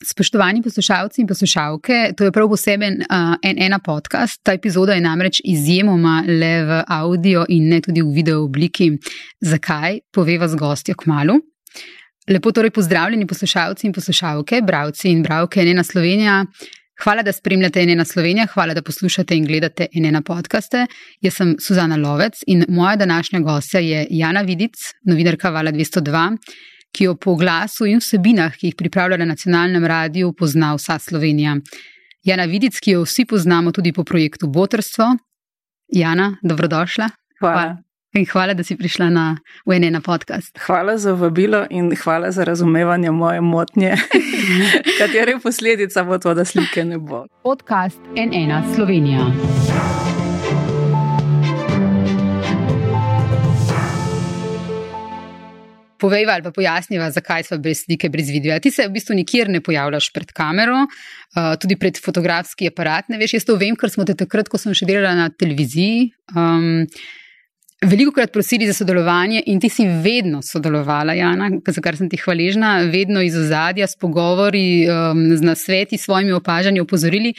Spoštovani poslušalci in poslušalke, to je prav poseben uh, en ena podcast. Ta epizoda je namreč izjemoma le v audio in ne tudi v video obliki. Zakaj? Poveva z gostjo k malu. Lepo torej pozdravljeni poslušalci in poslušalke, bravci in bravke Enena Slovenija. Hvala, da spremljate Enena Slovenija, hvala, da poslušate in gledate Enena podkaste. Jaz sem Suzana Lovec in moja današnja gostja je Jana Vidic, novinarka Vala 202 ki jo po glasu in vsebinah, ki jih pripravlja na nacionalnem radiju, pozna vsa Slovenija. Jana Vidic, ki jo vsi poznamo tudi po projektu Botrstvo. Jana, dobrodošla. Hvala. In hvala, da si prišla na UN na podcast. Hvala za vabilo in hvala za razumevanje moje motnje, katere posledica bo to, da slike ne bo. Podcast NN Slovenija. Povejva ali pa pojasniva, zakaj smo brez slike, brez videa. Ti se v bistvu nikjer ne pojavljaš pred kamero, uh, tudi pred fotografski aparat. Ne veš, jaz to vem, ker smo te takrat, ko sem še delala na televiziji. Um, Veliko krat prosili za sodelovanje in ti si vedno sodelovala, Jana, za kar sem ti hvaležna, vedno iz ozadja, s pogovori, um, z nasveti, s svojimi opažanji, opozorili.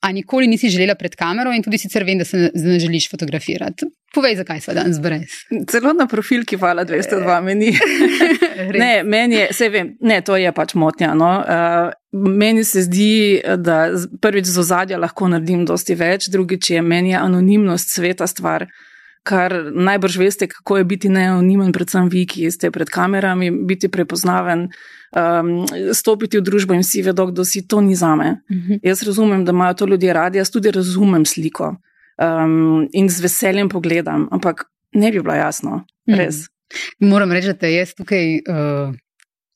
A nikoli nisi želela pred kamero, in tudi sicer vem, da se ne želiš fotografirati. Povej, zakaj smo danes brez. Celo na profil, ki hvala 202 meni. ne, meni je, vse vem, ne, to je pač motnja. No. Uh, meni se zdi, da prvič z ozadja lahko naredim dosti več, drugič je meni je anonimnost sveta stvar. Kar najbrž veste, kako je biti neanonimen, predvsem vi, ki ste pred kamerami, biti prepoznaven, um, stopiti v družbo in vsi vedo, kdo si, to ni za me. Uh mhm. -huh. Jaz razumem, da imajo to ljudje radi, jaz tudi razumem sliko um, in z veseljem pogledam, ampak ne bi bilo jasno, mhm. res. Uh -huh. Moram reči, da jaz tukaj. Uh...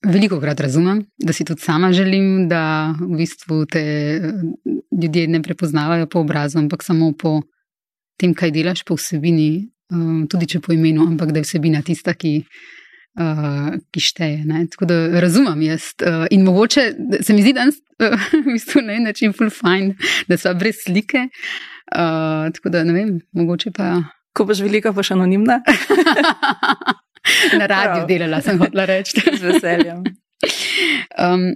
Veliko krat razumem, da si tudi sama želim, da v bistvu te ljudje ne prepoznavajo po obrazu, ampak samo po tem, kaj delaš, po vsebini, tudi če po imenu, ampak da je vsebina tista, ki, uh, ki šteje. Ne? Tako da razumem jaz. Uh, in mogoče se mi zdi danes uh, v bistvu na en način full fine, da so brez slike. Uh, tako da ne vem, mogoče pa. Ko boš velika, boš anonimna. na radiju delala, sem hotela reči. Z veseljem. Um,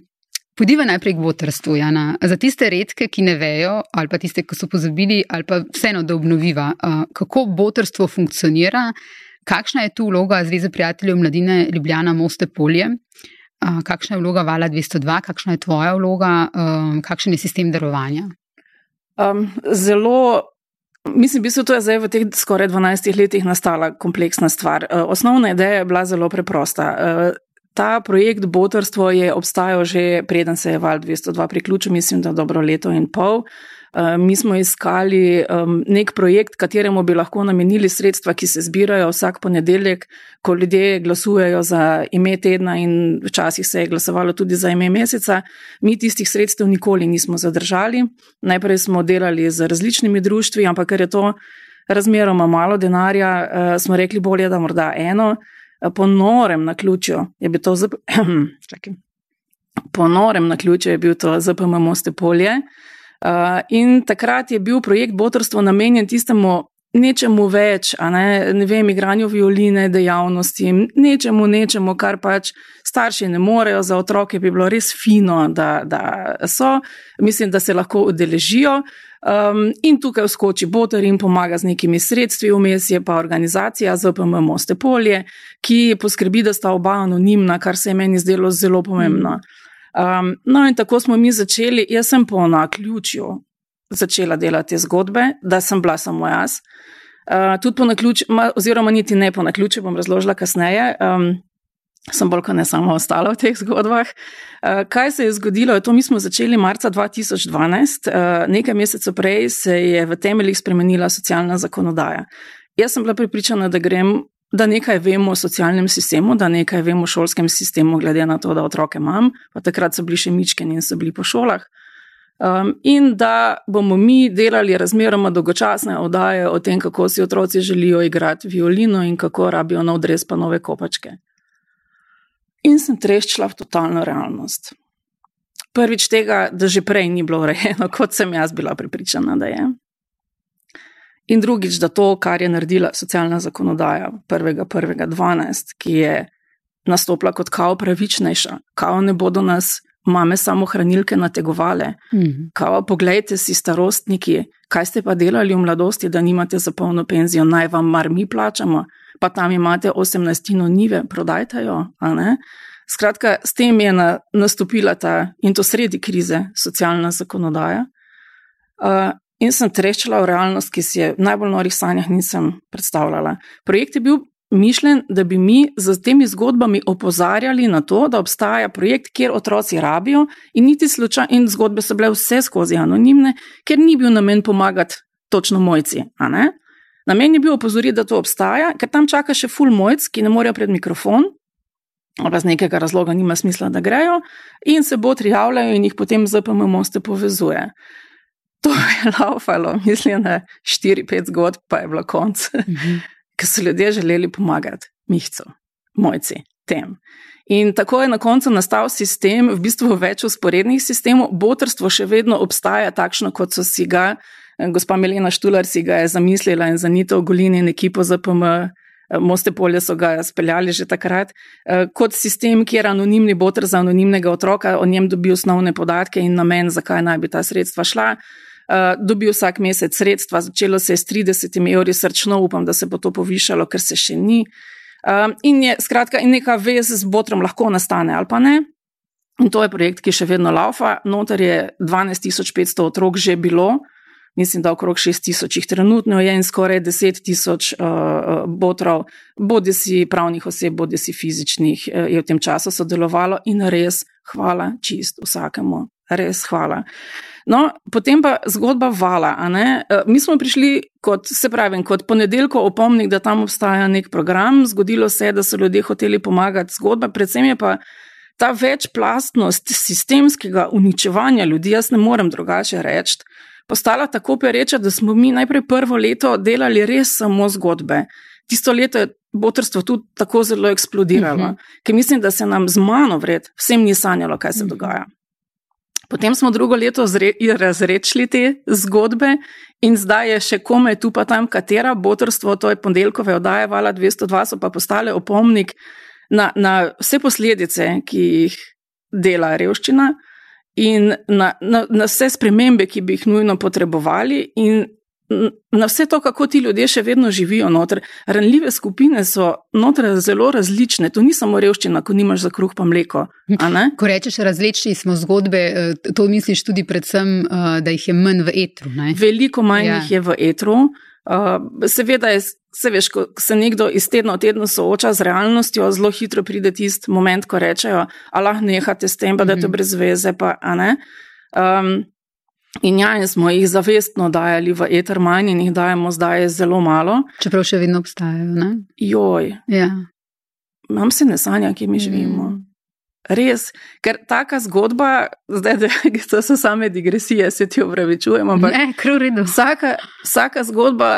Podiva najprej k botrstvu, Jana. Za tiste redke, ki ne vejo, ali pa tiste, ki so pozabili, ali pa vseeno, da obnoviva, kako botrstvo funkcionira, Kakšna je tu vloga Zveze prijateljev mladine Ljubljana Moste Polje? Kakšna je vloga Vala 202, kakšna je tvoja vloga, kakšen je sistem darovanja? Um, zelo, mislim, da je zdaj v teh skoraj 12 letih nastala kompleksna stvar. Uh, osnovna ideja je bila zelo preprosta. Ta projekt Botrstvo je obstajal že preden se je Val 202 priključil, mislim, da dobro leto in pol. Eh, mi smo iskali nek projekt, kateremu bi lahko namenili sredstva, ki se zbirajo vsak ponedeljek, ko ljudje glasujejo za ime tedna in včasih se je glasovalo tudi za ime meseca. Mi tistih sredstev nikoli nismo zadržali. Najprej smo delali z različnimi društvi, ampak ker je to razmeroma malo denarja, uh, smo rekli bolje, da morda eno. Po norem na ključju je bil to ZPM. Po norem na ključju je bil to ZPM Moste Polje. Uh, in takrat je bil projekt Botrstvo namenjen tistemu nečemu več, ne, ne vem, igranju violine, dejavnosti, nečemu, nečemu, kar pač starši ne morejo, za otroke bi bilo res fino, da, da so, mislim, da se lahko udeležijo. Um, in tukaj vskoči Botr in pomaga z nekimi sredstvi, vmes je pa organizacija ZPM Moste Polje, ki poskrbi, da sta oba anonimna, kar se je meni zdelo zelo pomembno. Mm. Um, no, in tako smo mi začeli. Jaz sem po naključju začela delati zgodbe, da sem bila samo jaz. Uh, tudi po naključju, oziroma niti ne po naključju, bom razložila kasneje. Um, sem bolj kot ne samo ostala v teh zgodbah. Uh, kaj se je zgodilo? To mi smo začeli marca 2012, uh, nekaj mesecev prej se je v temeljih spremenila socialna zakonodaja. Jaz sem bila pripričana, da grem da nekaj vemo o socialnem sistemu, da nekaj vemo o šolskem sistemu, glede na to, da otroke imam, pa takrat so bili še mičkeni in so bili po šolah. Um, in da bomo mi delali razmeroma dolgočasne oddaje o tem, kako si otroci želijo igrati violino in kako rabijo nov dres pa nove kopačke. In sem treščila v totalno realnost. Prvič tega, da že prej ni bilo urejeno, kot sem jaz bila pripričana, da je. In drugič, da to, kar je naredila socialna zakonodaja 1.1.12, ki je nastopila kot kao pravičnejša, kao ne bodo nas mame samohranilke nategovale. Mm. Kao, poglejte si starostniki, kaj ste pa delali v mladosti, da nimate za polno penzijo, naj vam mar mi plačamo, pa tam imate 18 nive, prodajte jo. Skratka, s tem je na, nastopila ta in to sredi krize socialna zakonodaja. Uh, in sem treščila v realnost, ki si je v najbolj norih sanjah nisem predstavljala. Projekt je bil mišljen, da bi mi z temi zgodbami opozarjali na to, da obstaja projekt, kjer otroci rabijo, in niti slučaj, in zgodbe so bile vse skozi anonimne, ker ni bil namen pomagati točno mojci. Namen je bil opozoriti, da to obstaja, ker tam čaka še full mojc, ki ne morejo pred mikrofon. Pa z nekega razloga nima smisla, da grejo, in se bo trijavljajo, in jih potem ZPM moste povezuje. To je laufalo, mislim, da 4-5 zgodb, pa je bilo konc. Mm -hmm ker so ljudje želeli pomagati, mihcu, mojci, tem. In tako je na koncu nastal sistem, v bistvu več usporednih sistemov. Botrstvo še vedno obstaja takšno, kot so si ga, gospa Melina Štular si ga je zamislila in za Nito Golini in ekipo ZPM. Eh, Moste polje so ga speljali že takrat, eh, kot sistem, kjer anonimni botr za anonimnega otroka o njem dobi osnovne podatke in namen, zakaj naj bi ta sredstva šla. Eh, dobil vsak mesec sredstva, začelo se je s 30 evri, srčno upam, da se bo to povišalo, ker se še ni. In je skratka, in neka vez z botrom lahko nastane ali pa ne. In to je projekt, ki še vedno laufa. Notor je 12.500 otrok že bilo, mislim, da okrog 6.000 jih trenutno je in skoraj 10.000 uh, botrov, bodi si pravnih oseb, bodi si fizičnih, uh, je v tem času sodelovalo in res hvala čist vsakemu, res hvala. No, potem pa zgodba vala. Mi smo prišli kot, se pravi, kot ponedeljko opomnik, da tam obstaja nek program, zgodilo se je, da so ljudje hoteli pomagati. Zgodba, predvsem je pa ta večplastnost sistemskega uničevanja ljudi, jaz ne morem drugače reči, postala tako pereča, da smo mi najprej prvo leto delali res samo zgodbe. Tisto leto je botrstvo tudi tako zelo eksplodiralo, uh mhm. -huh. ker mislim, da se nam z mano vred vsem ni sanjalo, kaj se uh mhm. -huh. dogaja. Potem smo drugo leto razrečili te zgodbe, in zdaj je še kome tu pa tam, katera botrstvo, to je ponedeljkove oddaje, vala 202, so pa postale opomnik na, na vse posledice, ki jih dela revščina, in na, na, na vse spremembe, ki bi jih nujno potrebovali, in na vse to, kako ti ljudje še vedno živijo noter. Ranljive skupine so noter zelo različne. To ni samo revščina, ko nimaš za kruh pa mleko. Ko rečeš različni smo zgodbe, eh, to misliš tudi predvsem, eh, da jih je manj v etru. Ne? Veliko manj ja. jih je v etru. Uh, seveda, je, se veš, ko se nekdo iz tedna v teden sooča z realnostjo, zelo hitro pride tisti moment, ko rečejo: Allah, nehate s tem, pa da je to mhm. brez veze. Pa, um, In ja, in smo jih zavestno dajali v eter manj in jih dajemo zdaj zelo malo. Čeprav še vedno obstajajo. Ne? Joj. Ja. Imam se ne sanja, ki mi živimo. Mm. Res, ker taka zgodba, zdaj da, to so same digresije, se ti upravičujem. Ne, kruredo. Vsaka, vsaka zgodba,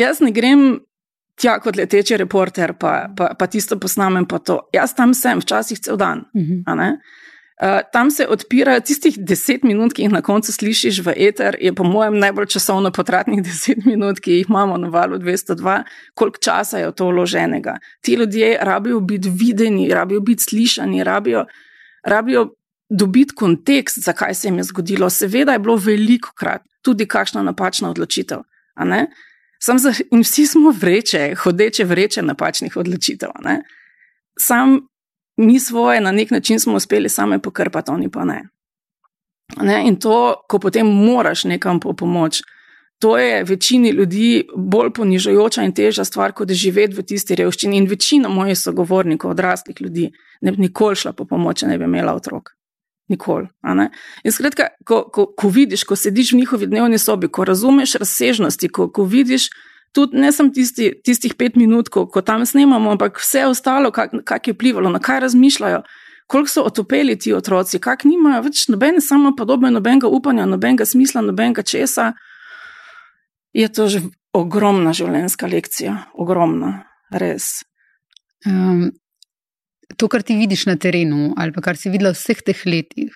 jaz ne grem tja kot leteči reporter, pa, pa, pa tisto posnamem, pa to. Jaz tam sem, včasih cel dan. Mm -hmm. Uh, tam se odpirajo tistih deset minut, ki jih na koncu slišiš v eter, je po mojem najbolj časovno potratnih deset minut, ki jih imamo na valu 202, koliko časa je v to vloženega. Ti ljudje rabijo biti videni, rabijo biti slišani, rabijo, rabijo dobiti kontekst, zakaj se jim je zgodilo. Seveda je bilo veliko krat tudi kakšna napačna odločitev. Za, in vsi smo vreče, hodeče vreče napačnih odločitev. Sam mi svoje na nek način smo uspeli same pokrpati, oni pa ne. ne. In to, ko potem moraš nekam po pomoč, to je večini ljudi bolj ponižujoča in teža stvar, kot je živeti v tisti revščini. In večina mojih sogovornikov, odraslih ljudi, ne bi nikoli šla po pomoč, ne bi imela otrok. Nikoli. In skratka, ko, ko, ko vidiš, ko sediš v njihovi dnevni sobi, ko razumeš razsežnosti, ko, ko vidiš, tudi ne samo tisti, tistih pet minut, ko, ko tam snemamo, ampak vse ostalo, kak je vplivalo, na kaj razmišljajo, koliko so otopeli ti otroci, kako nimajo več nobene samo podobe, nobenega upanja, nobenega smisla, nobenega česa. Je to že ogromna življenjska lekcija, ogromna, res. Um, to, kar ti vidiš na terenu, ali kar si videl v vseh teh letih,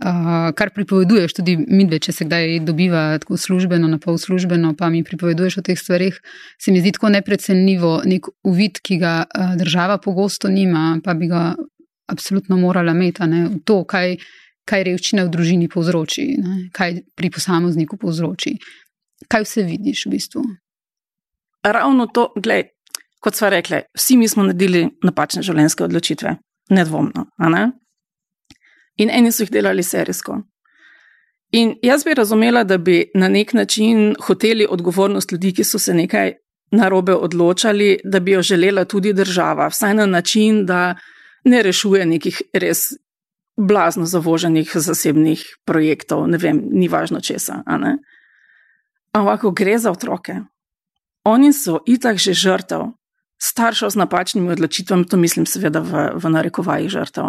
Uh, kar pripoveduješ, tudi mi dve, če se kdaj dobiva tako službeno, na pol službeno, pa mi pripoveduješ o teh stvarih, se mi zdi tako neprecenljivo, nek uvid, ki ga uh, država pogosto nima, pa bi ga absolutno morala imeti. To, kaj, kaj revščina v družini povzroči, ne? kaj pri posamezniku povzroči. Kaj vse vidiš v bistvu? Ravno to, gled, kot smo rekli, vsi mi smo naredili napačne življenjske odločitve, nedvomno. Ne? In eni so jih delali serijsko. In jaz bi razumela, da bi na nek način hoteli odgovornost ljudi, ki so se nekaj narobe odločali, da bi jo želela tudi država, vsaj na način, da ne rešuje nekih res blazno zavoženih zasebnih projektov, ne vem, ni važno česa. Ampak, ko gre za otroke, oni so itak že žrtev staršev z napačnimi odločitvami, to mislim seveda v, v narekovajih žrtev.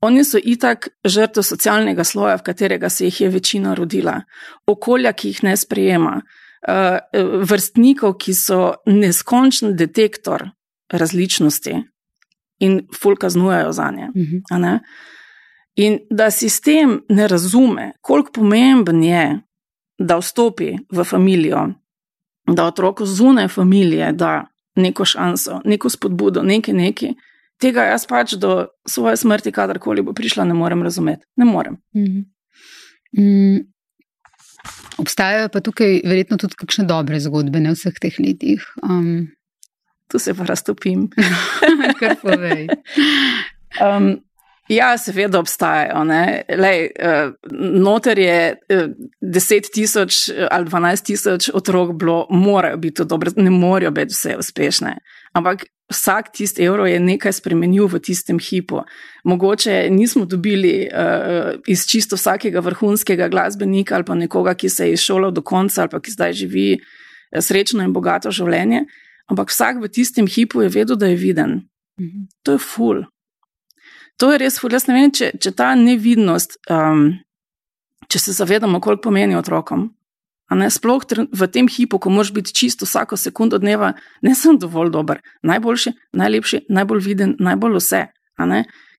Oni so itak žrtev socialnega sloja, v katerega se jih je večina rodila, okolja, ki jih ne sprejema, eh, vrstnikov, ki so neskončen detektor različnosti in ful kaznujejo za nje. Mhm. In da sistem ne razume, koliko pomemben je, da vstopi v družino, da otroku zunaj družine da neko šanso, neko spodbudo, nekaj neki. Tega jaz pač do svoje smrti, kadarkoli bo prišla, ne morem razumeti. Ne morem. Mm. Mm. Obstajajo pa tukaj verjetno tudi kakšne dobre zgodbe, ne vseh teh letih. Um. Tu se pa raztopim. Kar povej. Um, Ja, seveda obstajajo. Lej, uh, noter je uh, eh, 10 tisoč eh, ali 12 tisoč otrok, bilo, morajo biti dobre, ne morajo biti vse uspešne. Ampak vsak tisti evro je nekaj spremenil v tistem hipu. Mogoče nismo dobili uh, iz čisto vsakega vrhunskega glasbenika ali pa nekoga, ki se je izšolal do konca ali pa ki zdaj živi srečno in bogato življenje, ampak vsak v tistem hipu je vedel, da je viden. Mhm. To je ful. To je res, jaz ne vem, če, če ta nevidnost, um, če se zavedamo, koliko pomeni otrokom. Ne, sploh v tem hipu, ko moraš biti čisto vsako sekundo dneva, ne sem dovolj dober, najboljši, najlepši, najbolj viden, najbolj vse.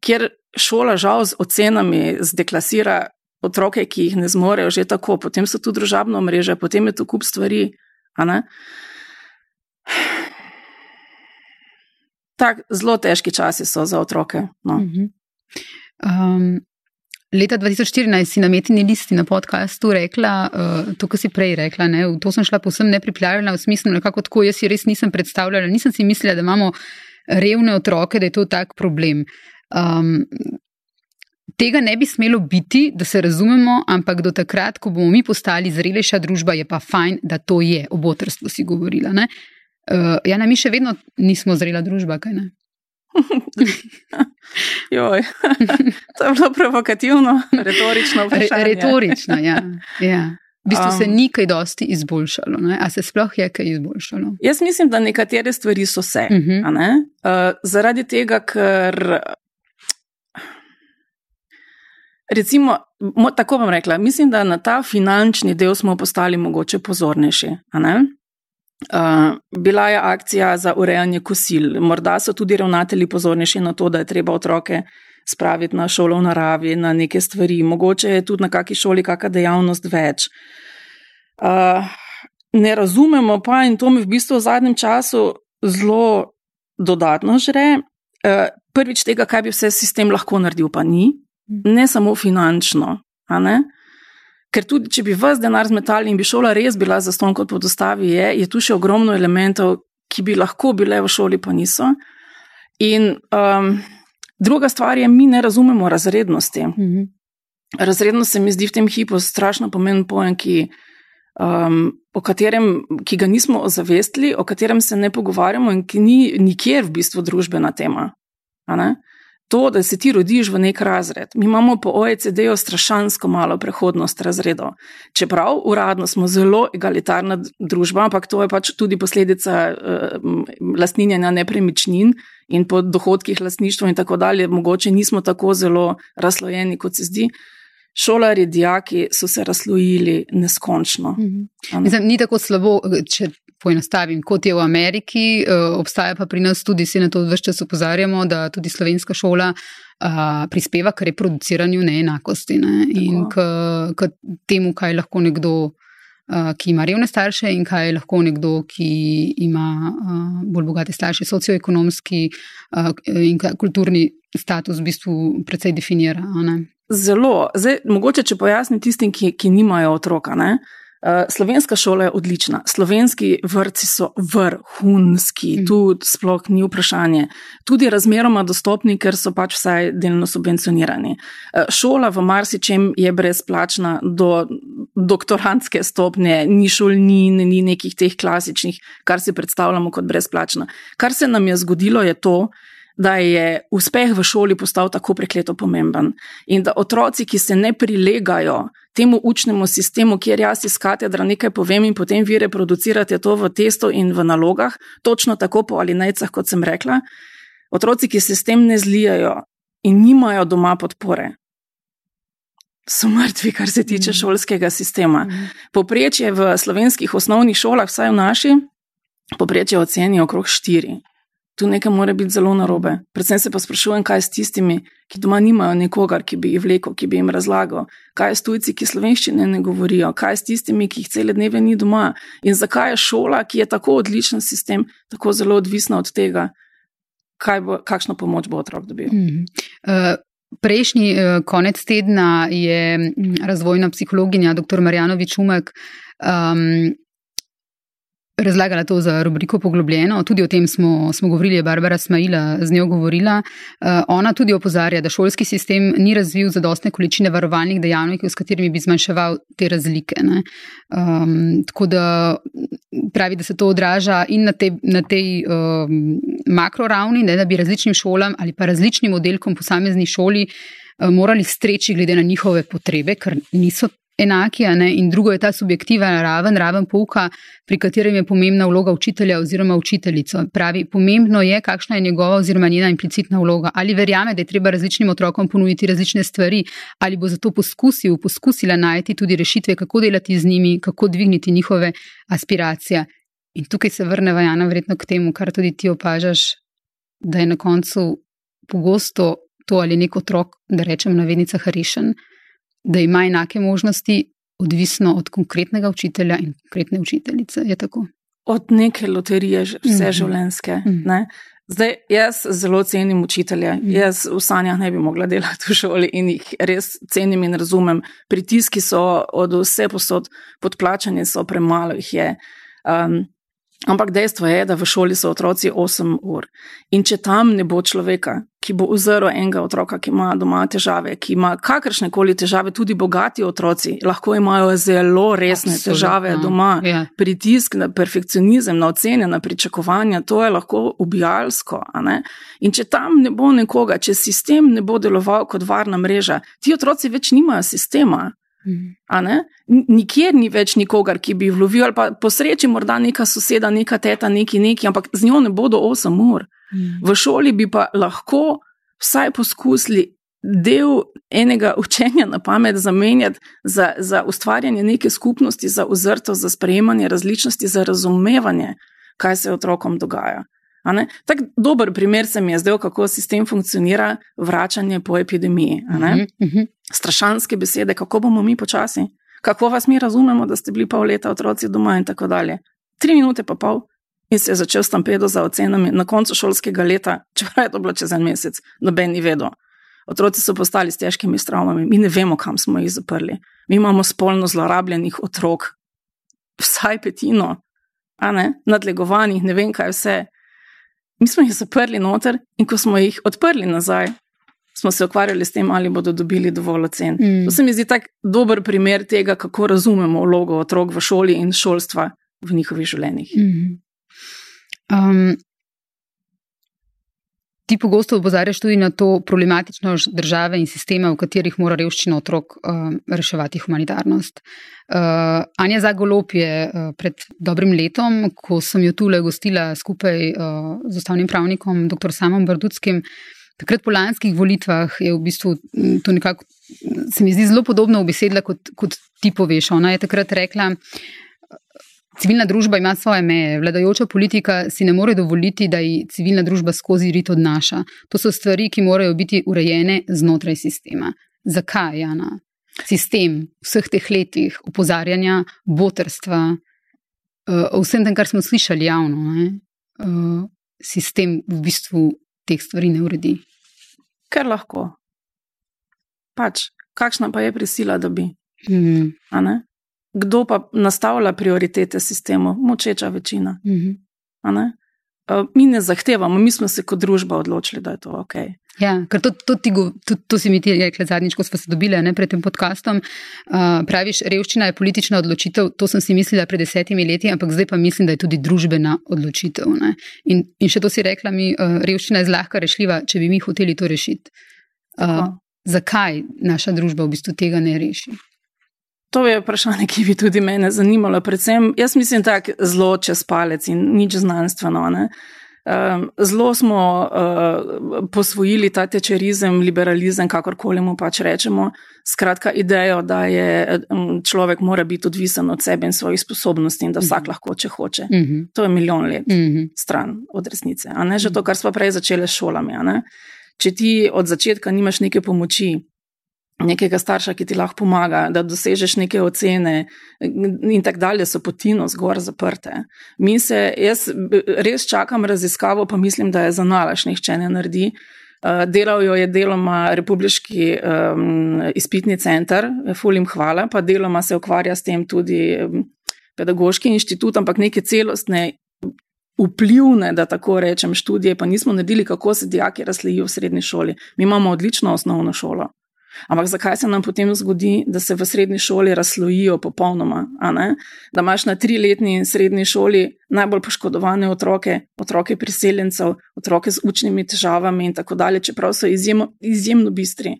Ker šola žal z ocenami zdeklasira otroke, ki jih ne zmorejo že tako, potem so tu družabno mreže, potem je tu kup stvari tak, zelo težki časi so za otroke. No. Uh -huh. um, leta 2014 si na metini listi na podkastu rekla, uh, to, kar si prej rekla, ne, v to sem šla posebno nepripravljena, v smislu, kako tako jaz si res nisem predstavljala, nisem si mislila, da imamo revne otroke, da je to tak problem. Um, Tega ne bi smelo biti, da se razumemo, ampak do takrat, ko bomo mi postali zrelejša družba, je pa fajn, da to je. O otrstvu si govorila. Uh, Uh, ja, na mi še vedno nismo zrela družba, kaj ne? Joj, to je bilo provokativno, retorično vprašanje. Re, retorično, ja. ja. V bistvu um, se ni kaj dosti izboljšalo, ne? a se sploh je kaj izboljšalo? Jaz mislim, da nekatere stvari so se. Uh -huh. uh, zaradi tega, ker. Recimo, tako bom rekla, mislim, da na ta finančni del smo postali mogoče pozornejši. Uh, bila je akcija za urejanje kosil. Morda so tudi ravnatelji pozornejši na to, da je treba otroke spraviti na šolo v naravi, na neke stvari. Mogoče je tudi na kakšni šoli kakšna dejavnost več. Uh, ne razumemo pa, in to mi v bistvu v zadnjem času zelo dodatno žre, uh, prvič tega, kaj bi vse sistem lahko naredil, pa ni, ne samo finančno. Ker tudi, če bi vas denar zmetali in bi šola res bila za ston kot podostavi, je, je tu še ogromno elementov, ki bi lahko bile v šoli, pa niso. In um, druga stvar je, mi ne razumemo razrednosti. Mhm. Razrednost se mi zdi v tem hipu strašno pomemben pojem, ki, um, katerem, ki ga nismo ozavestili, o katerem se ne pogovarjamo in ki ni nikjer v bistvu družbena tema to, da se ti rodiš v nek razred. Mi imamo po OECD-ju strašansko malo prehodnost razredov. Čeprav uradno smo zelo egalitarna družba, ampak to je pač tudi posledica uh, lastninjenja nepremičnin in po dohodkih lastništva in tako dalje. Mogoče nismo tako zelo razlojeni, kot se zdi. Šolari, dijaki so se razlojili neskončno. Mhm. Mislim, ni tako slabo, če poenostavim, kot je v Ameriki, uh, obstaja pa pri nas tudi, se na to vse čas opozarjamo, da tudi slovenska šola uh, prispeva k reproduciranju neenakosti ne? in k, k temu, kaj lahko nekdo. Uh, ki ima revne starše, in kaj lahko nekdo, ki ima uh, bolj bogate starše, socioekonomski uh, in kulturni status, v bistvu, precej definira. zelo, zdaj, mogoče če pojasnim tistim, ki, ki nimajo otroka. Ne? Uh, slovenska šola je odlična, slovenski vrtci so vrhunski, mm. tu sploh ni vprašanje. Tudi razmeroma dostopni, ker so pač vsaj delno subvencionirani. Uh, šola v marsičem je brezplačna do doktorantske stopnje, ni šolnin, ni nekih teh klasičnih, kar si predstavljamo kot brezplačna. Kar se nam je zgodilo, je to, da je uspeh v šoli postal tako prekleto pomemben in da otroci, ki se ne prilegajo temu učnemu sistemu, kjer jaz iz katedra nekaj povem in potem vi reproducirate to v testu in v nalogah, točno tako po alinejcah, kot sem rekla, otroci, ki se s tem ne zlijajo in nimajo doma podpore. So mrtvi, kar se tiče mm. šolskega sistema. Mm. Poprečje v slovenskih osnovnih šolah, vsaj v naši, poprečje oceni okrog štiri tu nekaj mora biti zelo narobe. Predvsem se pa sprašujem, kaj je s tistimi, ki doma nimajo nekogar, ki bi jih vlekel, ki bi jim razlagal, kaj je s tujci, ki slovenščine ne govorijo, kaj je s tistimi, ki jih cele dneve ni doma in zakaj je šola, ki je tako odličen sistem, tako zelo odvisna od tega, bo, kakšno pomoč bo otrok dobil. Mm -hmm. uh... Prejšnji konec tedna je razvojna psihologinja dr. Marjanovič Umek um, razlagala to za rubriko Poglobljeno. Tudi o tem smo, smo govorili, je Barbara Smajla z njo govorila. Uh, ona tudi opozarja, da šolski sistem ni razvil zadostne količine varovalnih dejavnikov, s katerimi bi zmanjševal te razlike. Um, tako da pravi, da se to odraža in na, te, na tej um, makroravni, da bi različnim šolam ali pa različnim oddelkom posamezni šoli. Morali streči glede na njihove potrebe, ker niso enaki, in drugo je ta subjektivna raven, raven pouka, pri katerem je pomembna vloga učitelja oziroma učiteljico. Pravi, pomembno je, kakšna je njegova oziroma njena implicitna vloga. Ali verjame, da je treba različnim otrokom ponuditi različne stvari, ali bo zato poskusil, poskusila najti tudi rešitve, kako delati z njimi, kako dvigniti njihove aspiracije. In tukaj se vrne Vajana verjetno k temu, kar tudi ti opažaš, da je na koncu pogosto to ali nek otrok, da rečem na vednicah, rešen da ima enake možnosti, odvisno od konkretnega učitelja in konkretne učiteljice. Od neke loterije, vse mm -hmm. življenjske. Mm -hmm. Zdaj, jaz zelo cenim učitelje. Mm. Jaz v sanjah ne bi mogla delati v šoli in jih res cenim in razumem. Pritiski so od vse posod, podplačanje so premalo jih je. Um, Ampak dejstvo je, da v šoli so otroci 8 ur. In če tam ne bo človeka, ki bo uzrl enega otroka, ki ima doma težave, ki ima kakršne koli težave, tudi bogati otroci, lahko imajo zelo resne Absolutno. težave doma, ja. pritisk na perfekcionizem, na ocene, na pričakovanja, to je lahko ubijalsko. In če tam ne bo nekoga, če sistem ne bo deloval kot varna mreža, ti otroci več nimajo sistema. Nikjer ni več nikogar, ki bi vlovil, ali pa po sreči morda neka soseda, neka teta, neki neki, ampak z njo ne bodo 8 ur. Mm. V šoli bi pa lahko vsaj poskusili del enega učenja na pamet zamenjati za, za ustvarjanje neke skupnosti, za ozrto, za sprejemanje različnosti, za razumevanje, kaj se otrokom dogaja. Tak dober primer se mi je zdel, kako sistem funkcionira, vračanje po epidemiji. Uh -huh, uh -huh. Strašanske besede, kako bomo mi počasi, kako vas mi razumemo, da ste bili pol leta otroci doma in tako dalje. Tri minute pa pol in se je začel stampedo za ocenami na koncu šolskega leta, čeprav je to bilo čez en mesec, noben ni vedel. Otroci so postali s težkimi travmami, mi ne vemo, kam smo jih zaprli. Mi imamo spolno zlorabljenih otrok, vsaj petino, nadlegovanih, ne vem kaj vse. Mi smo jih zaprli noter in ko smo jih odprli nazaj, smo se ukvarjali s tem, ali bodo dobili dovolj ocen. Mm. To se mi zdi tak dober primer tega, kako razumemo vlogo otrok v šoli in šolstva v njihovih življenjih. Mm. Um, Ti pogosto opozarjaš tudi na to problematičnost države in sistema, v katerih mora revščina otrok uh, reševati humanitarnost. Uh, Anja Zagolop je uh, pred dobrim letom, ko sem jo tule gostila skupaj uh, z ustavnim pravnikom, dr. Samom Bardutskim, takrat po lanskih volitvah je v bistvu to nekako, se mi zdi zelo podobno v besedlah, kot, kot ti poveš. Ona je takrat rekla, Civilna družba ima svoje meje, vladajoča politika si ne more dovoliti, da ji civilna družba skozi rit odnaša. To so stvari, ki morajo biti urejene znotraj sistema. Zakaj, Jana? Sistem vseh teh letih opozarjanja, botrstva, uh, vsem tem, kar smo slišali javno, uh, sistem v bistvu teh stvari ne uredi. Ker lahko. Pač, kakšna pa je prisila, da bi. Mhm. Kdo pa nastavlja prioritete sistemu? Močeča večina. A ne? Eh, Mi ne zahtevamo, mi smo se kot družba odločili, da je to ok. Ja, ker to, to, ti, to, to si mi ti rekla zadnjič, ko smo se dobili ne, pred tem podkastom. Uh, praviš, revščina je politična odločitev, to sem si mislila pred desetimi leti, ampak zdaj pa mislim, da je tudi družbena odločitev. Ne. In, in še to si rekla mi, uh, revščina je zlahka rešljiva, če bi mi hoteli to rešiti. Uh, Tako. zakaj naša družba v bistvu tega ne reši? To je vprašanje, ki bi tudi mene zanimalo. Predvsem, jaz mislim, tako zelo čez palec in nič znanstveno. Ne? Um, zelo smo uh, posvojili ta tečerizem, liberalizem, kakorkoli mu pač rečemo. Skratka, idejo, da je um, človek mora biti odvisen od sebe in svojih sposobnosti in da vsak lahko, če hoče. Uh -huh. To je milijon let Uh -huh. stran od resnice. a ne? Že to, kar smo prej začeli s šolami. Če ti od začetka nimaš neke pomoči, nekega starša, ki ti lahko pomaga, da dosežeš neke ocene, in tako dalje, so potino zgor zaprte. Mi se, jaz res čakam raziskavo, pa mislim, da je za nalaž nihče ne naredi. Uh, delal jo je deloma Republiški um, izpitni center, fulim hvala, pa deloma se ukvarja s tem tudi Pedagoški inštitut, ampak neke celostne vplivne, da tako rečem, študije, pa nismo naredili, kako se dijaki razlejijo v srednji šoli. Mi imamo odlično osnovno šolo. Ampak zakaj se nam potem zgodi, da se v srednji šoli razlojijo popolnoma? Da imaš na triletni srednji šoli najbolj poškodovane otroke, otroke priseljencev, otroke z učnimi težavami in tako dalje, čeprav so izjemno, izjemno bistri.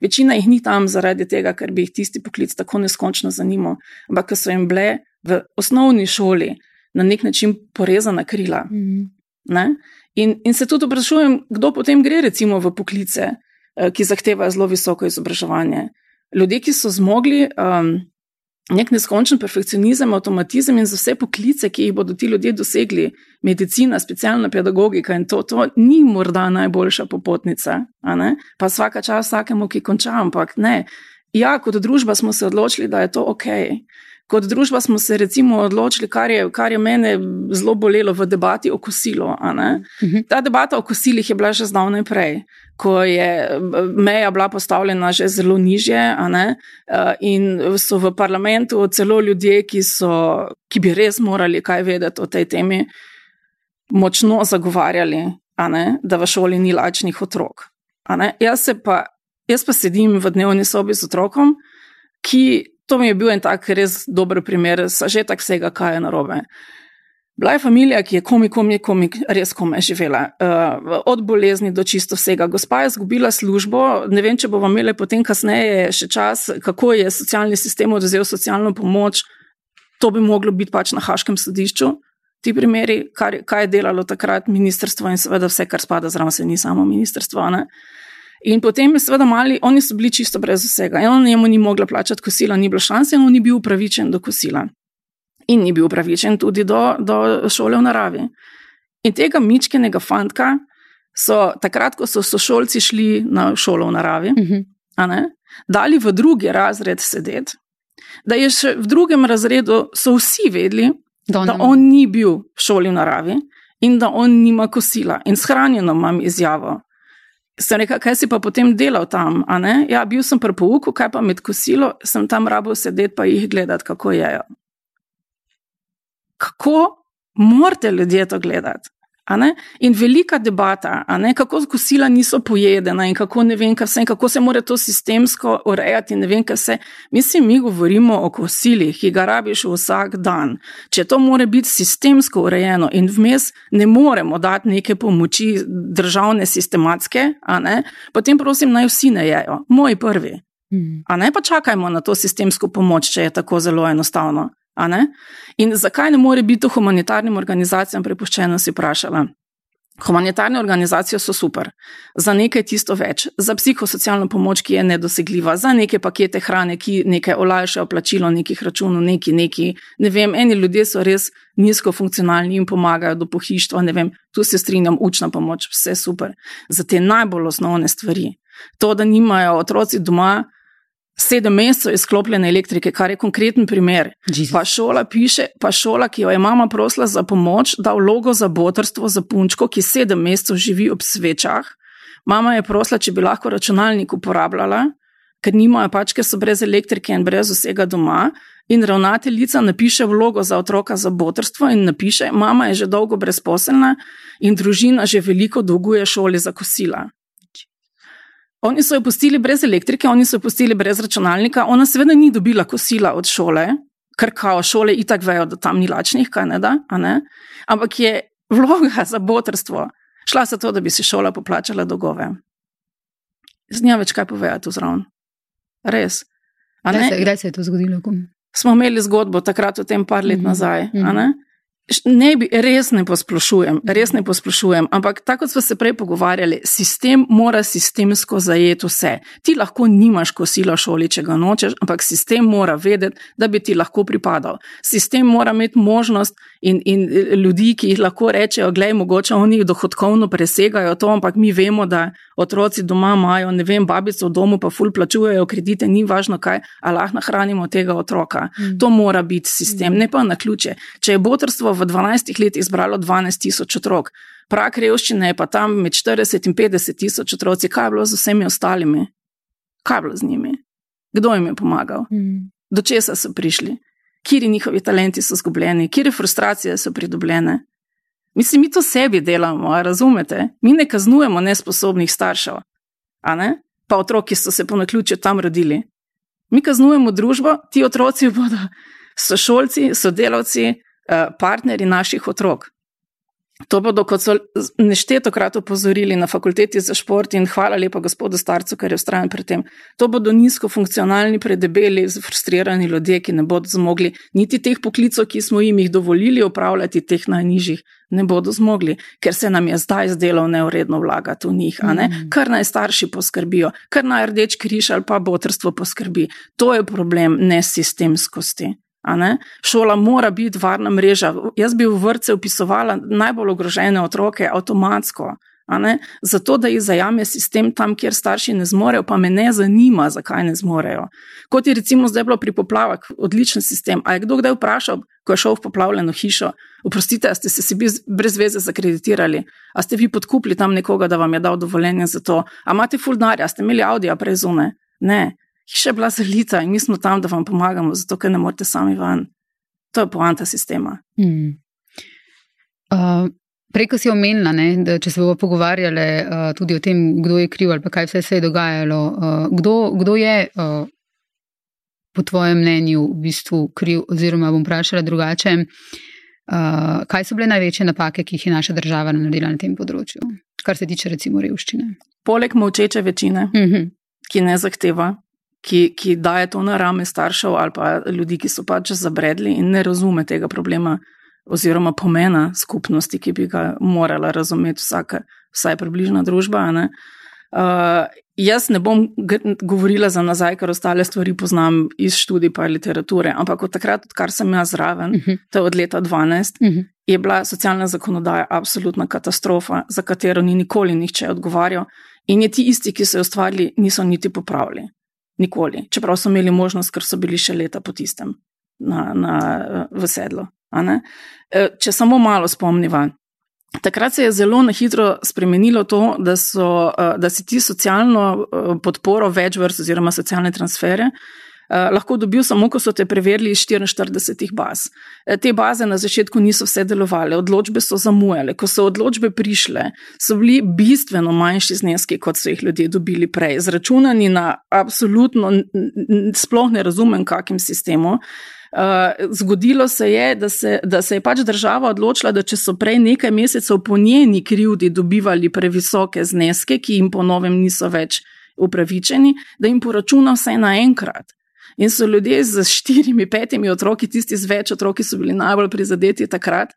Večina jih ni tam zaradi tega, ker bi jih tisti poklic tako neskončno zanimal, ampak ker so jim bile v osnovni šoli na nek način porezana krila. -huh. Ne? In, in se tudi vprašujem, kdo potem gre recimo v poklice, ki zahtevajo zelo visoko izobraževanje. Ljudje, ki so zmogli um, nek neskončen perfekcionizem, avtomatizem in za vse poklice, ki jih bodo ti ljudje dosegli, medicina, specialna pedagogika in to, to ni morda najboljša popotnica, pa vsaka čas vsakemu, ki konča, ampak ne. Ja, kot družba smo se odločili, da je to ok. Kot družba smo se recimo odločili, kar je, kar je mene zelo bolelo v debati o kosilu. ne. Mhm. Ta debata o kosilih je bila že zdavnaj prej, ko je meja bila postavljena že zelo ne, eh, in so v parlamentu celo ljudje, ki, so, ki bi res morali kaj vedeti o tej temi, močno zagovarjali, da v šoli ni lačnih otrok. Jaz, se pa, jaz pa sedim v dnevni sobi z otrokom, ki, to mi je bil en tak res dober primer, sažetek vsega, kaj je narobe. Bila je familija, ki je komik, komik, komik, res komaj živela, uh, od bolezni do čisto vsega. Gospa je izgubila službo, ne vem, če bomo imeli potem kasneje še čas, kako je socialni sistem odvzel socialno pomoč. To bi moglo biti pač na Haškem sodišču. Ti primeri, kar, kaj je delalo takrat ministrstvo in seveda vse, kar spada zraven, se ni samo ministrstvo. Ne? In potem je seveda mali, oni so bili čisto brez vsega. In on njemu ni mogla plačati kosila, ni bilo šanse, in on ni bil upravičen do kosila in ni bil upravičen tudi do, do šole v naravi. In tega mičkenega fantka so takrat, ko so sošolci šli na šolo v naravi, Uh -huh. a ne, dali v drugi razred sedeti, da je še v drugem razredu so vsi vedeli, Da on da on ni bil v šoli v naravi in da on nima kosila. In shranjeno imam izjavo. Sem rekel, kaj si pa potem delal tam? Ja, bil sem pri pouku, kaj pa med kosilo, sem tam rabo sedeti pa jih gledati, kako jejo. Kako morate ljudje to gledati? In velika debata, ne, kako kosila niso pojedena in kako ne vem, kaj vse, in kako se mora to sistemsko urejati, in ne vem, kaj vse. Mislim, mi govorimo o kosilih, ki ga rabiš vsak dan. Če to mora biti sistemsko urejeno in vmes ne moremo dati neke pomoči državne, sistematske, ne, potem prosim, naj vsi ne jejo. Moj prvi. Mhm. A ne pa čakajmo na to sistemsko pomoč, če je tako zelo enostavno. In zakaj ne more biti humanitarnim organizacijam prepuščeno, si vprašala. Humanitarne organizacije so super, za nekaj tisto več, za psihosocialno pomoč, ki je nedosegljiva, za neke pakete hrane, ki nekaj olajšajo plačilo nekih računov, neki, neki. Ne vem, eni ljudje so res nizko funkcionalni in pomagajo do pohištva, ne vem, tu se strinjam, učna pomoč, vse super. Za te najbolj osnovne stvari. To, da nimajo otroci doma sedem mesecev izklopljene elektrike, kar je konkreten primer. Jesus. Pa šola piše, pa šola, ki jo je mama prosila za pomoč, da vlogo za botrstvo za punčko, ki sedem mesecev živi ob svečah. Mama je prosila, če bi lahko računalnik uporabljala, ker nimajo pač, ker so brez elektrike in brez vsega doma. In ravnateljica napiše vlogo za otroka za botrstvo in napiše, mama je že dolgo brezposelna in družina že veliko dolguje šoli za kosila. Oni so jo pustili brez elektrike, oni so jo pustili brez računalnika, ona seveda ni dobila kosila od šole, ker kao šole itak vejo, da tam ni lačnih, kaj ne da, ne? ampak je vloga za botrstvo šla za to, da bi si šola poplačala dolgove. Z njo več kaj povedati vzravn. Res. Kdaj se je to zgodilo? Smo imeli zgodbo takrat, o tem par let mm -hmm. nazaj. Mm -hmm. Ne bi, res ne posplošujem, res ne posplošujem, ampak tako kot smo se prej pogovarjali, sistem mora sistemsko zajeti vse. Ti lahko nimaš kosila v šoli, če ga nočeš, ampak sistem mora vedeti, da bi ti lahko pripadal. Sistem mora imeti možnost in, in ljudi, ki jih lahko rečejo, gledaj, mogoče oni dohodkovno presegajo to, ampak mi vemo, da otroci doma imajo, ne vem, babico v domu pa ful plačujejo kredite, ni važno kaj, a lahko nahranimo tega otroka. Mm. To mora biti sistem, ne pa na ključe. Če je botrstvo v 12 letih zbralo 12 tisoč otrok. Prak revščine je pa tam med 40 in 50 tisoč otroci. Kaj je bilo z vsemi ostalimi? Kaj je bilo z njimi? Kdo jim je pomagal? Mm. Do česa so prišli? Kiri njihovi talenti so zgubljeni, kire frustracije so pridobljene? Mislim, mi to sebi delamo, razumete? Mi ne kaznujemo nesposobnih staršev, a ne? Pa otroki so se po naključju tam rodili. Mi kaznujemo družbo, ti otroci bodo sošolci, sodelavci, partnerji naših otrok. To bodo, kot so neštetokrat opozorili na fakulteti za šport, in hvala lepa gospodu Starcu, ker je ustrajen pri tem. To bodo nizko funkcionalni, predebeli, frustrirani ljudje, ki ne bodo zmogli niti teh poklicov, ki smo jim jih dovolili opravljati, teh najnižjih, ne bodo zmogli, ker se nam je zdaj zdelo neuredno vlagati v njih. Mm. Kar naj starši poskrbijo, kar naj rdeč križ ali pa botrstvo poskrbi. To je problem nesistemskosti. Šola mora biti varna mreža. Jaz bi v vrtce upisovala najbolj ogrožene otroke avtomatsko. Zato, da jih zajame sistem tam, kjer starši ne zmorejo, pa me ne zanima, zakaj ne zmorejo. Kot je recimo zdaj bilo pri poplavah, odličen sistem. A je kdo kdaj vprašal, ko je šel v poplavljeno hišo, oprostite, ste se brez veze zakreditirali, a ste vi podkupili tam nekoga, da vam je dal dovoljenje za to, a imate fulnarja, ste imeli Audi, a prezune. Ne, hiša je bila zelita in mi smo tam, da vam pomagamo, zato ker ne morete sami van. To je poanta sistema. Mm. Uh, Preko si omenila, ne, da če se bomo pogovarjali uh, tudi o tem, kdo je kriv ali kaj vse se je dogajalo, uh, kdo, kdo je uh, po tvojem mnenju v bistvu kriv, oziroma bom vprašala drugače, uh, kaj so bile največje napake, ki jih je naša država naredila na tem področju, kar se tiče recimo revščine. Poleg močeče večine, uh mhm. -huh. ki ne zahteva ki, ki daje to na rame staršev ali pa ljudi, ki so pač zabredli in ne razume tega problema oziroma pomena skupnosti, ki bi ga morala razumeti vsaka, vsaj približna družba. Ne? Uh, jaz ne bom govorila za nazaj, ker ostale stvari poznam iz študij pa literature, ampak od takrat, odkar sem jaz zraven, uh mhm. -huh. to je od leta 12, uh -huh. je bila socialna zakonodaja absolutna katastrofa, za katero ni nikoli nihče odgovarjal in je ti isti, ki so jo ustvarili, niso niti popravili. Nikoli, čeprav so imeli možnost, ker so bili še leta po tistem na, na, v sedlu. E, če samo malo spomniva. Takrat se je zelo na hitro spremenilo to, da, so, e, da si ti socialno e, podporo več vrst oziroma socialne transfere Eh, lahko dobil samo, ko so te preverili iz 44 baz. Eh, te baze na začetku niso vse delovale, odločbe so zamujale. Ko so odločbe prišle, so bili bistveno manjši zneski, kot so jih ljudje dobili prej. Zračunani na absolutno, sploh ne razumem, kakim sistemu. Uh, zgodilo se je da, se, da se je pač država odločila, da če so prej nekaj mesecev po njeni krivdi dobivali previsoke zneske, ki jim po novem niso več upravičeni, da jim poračuna vse naenkrat. In so ljudje z štirimi, petimi otroki, tisti z več otroki, so bili najbolj prizadeti takrat,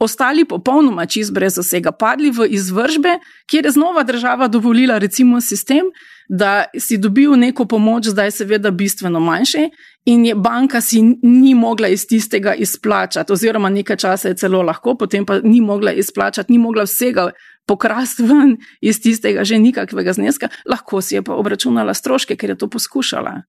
ostali popolnoma čist brez vsega, padli v izvržbe, kjer je znova država dovolila, recimo, sistem, da si dobil neko pomoč, zdaj seveda bistveno manjše, in je banka si ni mogla iz tistega izplačati, oziroma nekaj časa je celo lahko, potem pa ni mogla izplačati, ni mogla vsega. Pokrasti ven iz tistega, že nikakvega zneska, lahko si je pa obračunala stroške, ker je to poskušala.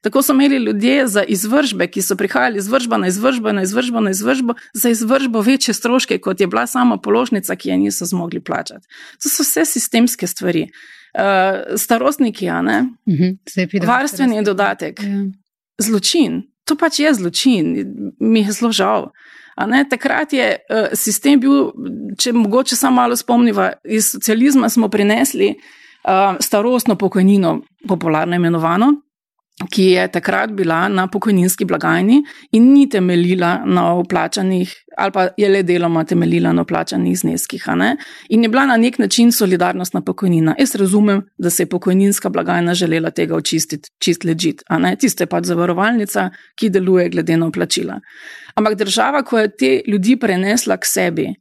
Tako so imeli ljudje za izvržbe, ki so prihajali izvržba na izvržbo, na izvržbo, na izvržbo, za izvržbo večje stroške, kot je bila sama položnica, ki je niso zmogli plačati. To so vse sistemske stvari. Uh, starostniki? Uh -huh. Varstveni dodatek. Ja. Zločin. To pač je zločin, mi je zelo žal. Takrat je uh, sistem bil, če mogoče samo malo spomniva, iz socializma smo prinesli uh, starostno pokojnino, popularno imenovano, ki je takrat bila na pokojninski blagajni in ni temeljila na uplačanih, ali pa je le deloma temeljila na uplačanih zneskih. In je bila na nek način solidarnostna pokojnina. Jaz razumem, da se je pokojninska blagajna želela tega očistiti, čist ležit. Tisto je pač zavarovalnica, ki deluje glede na uplačila. Ampak država, ko je te ljudi prenesla k sebi,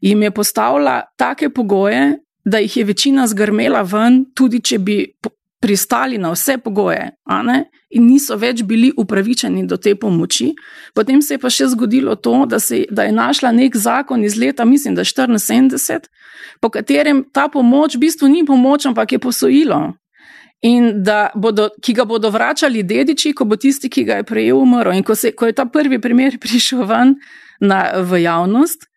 jim je postavila take pogoje, da jih je večina zgrmela ven, tudi če bi pristali na vse pogoje in niso več bili upravičeni do te pomoči. Potem se je pa še zgodilo to, da, se, da je našla nek zakon iz leta, mislim, da 74, po katerem ta pomoč v bistvu ni pomoč, ampak je posojilo. In da bodo, ga bodo vračali dediči, ko bo tisti, ki ga je prejel, umrl. In ko, se, ko je ta prvi primer prišel ven na, v javnost,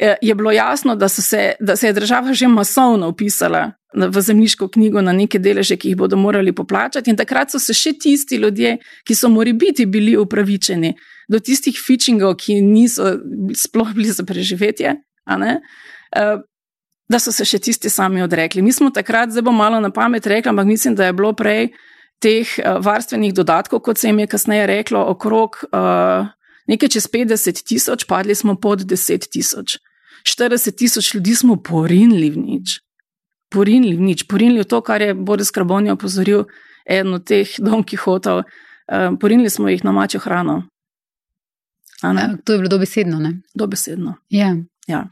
eh, je bilo jasno, da, se, da se je država že masovno upisala v zemljiško knjigo na neke deleže, ki jih bodo morali poplačati. In takrat so se še tisti ljudje, ki so morali biti bili upravičeni do tistih fičingov, ki niso sploh bili za preživetje, eh, da so se še tisti sami odrekli. Mi smo takrat, zdaj bom malo na pamet rekla, ampak mislim, da je bilo prej teh eh, varstvenih dodatkov, kot se jim je kasneje reklo, okrog uh, nekaj čez 50 tisoč, padli smo pod 10 tisoč. 40 tisoč ljudi smo porinili v nič porinili v nič, porinili v to, kar je Boris Krabonja opozoril, eden od teh domki hotov, uh, porinili smo jih na mačjo hrano. Ja, to je bilo dobesedno. Ne? Dobesedno. Ja. ja.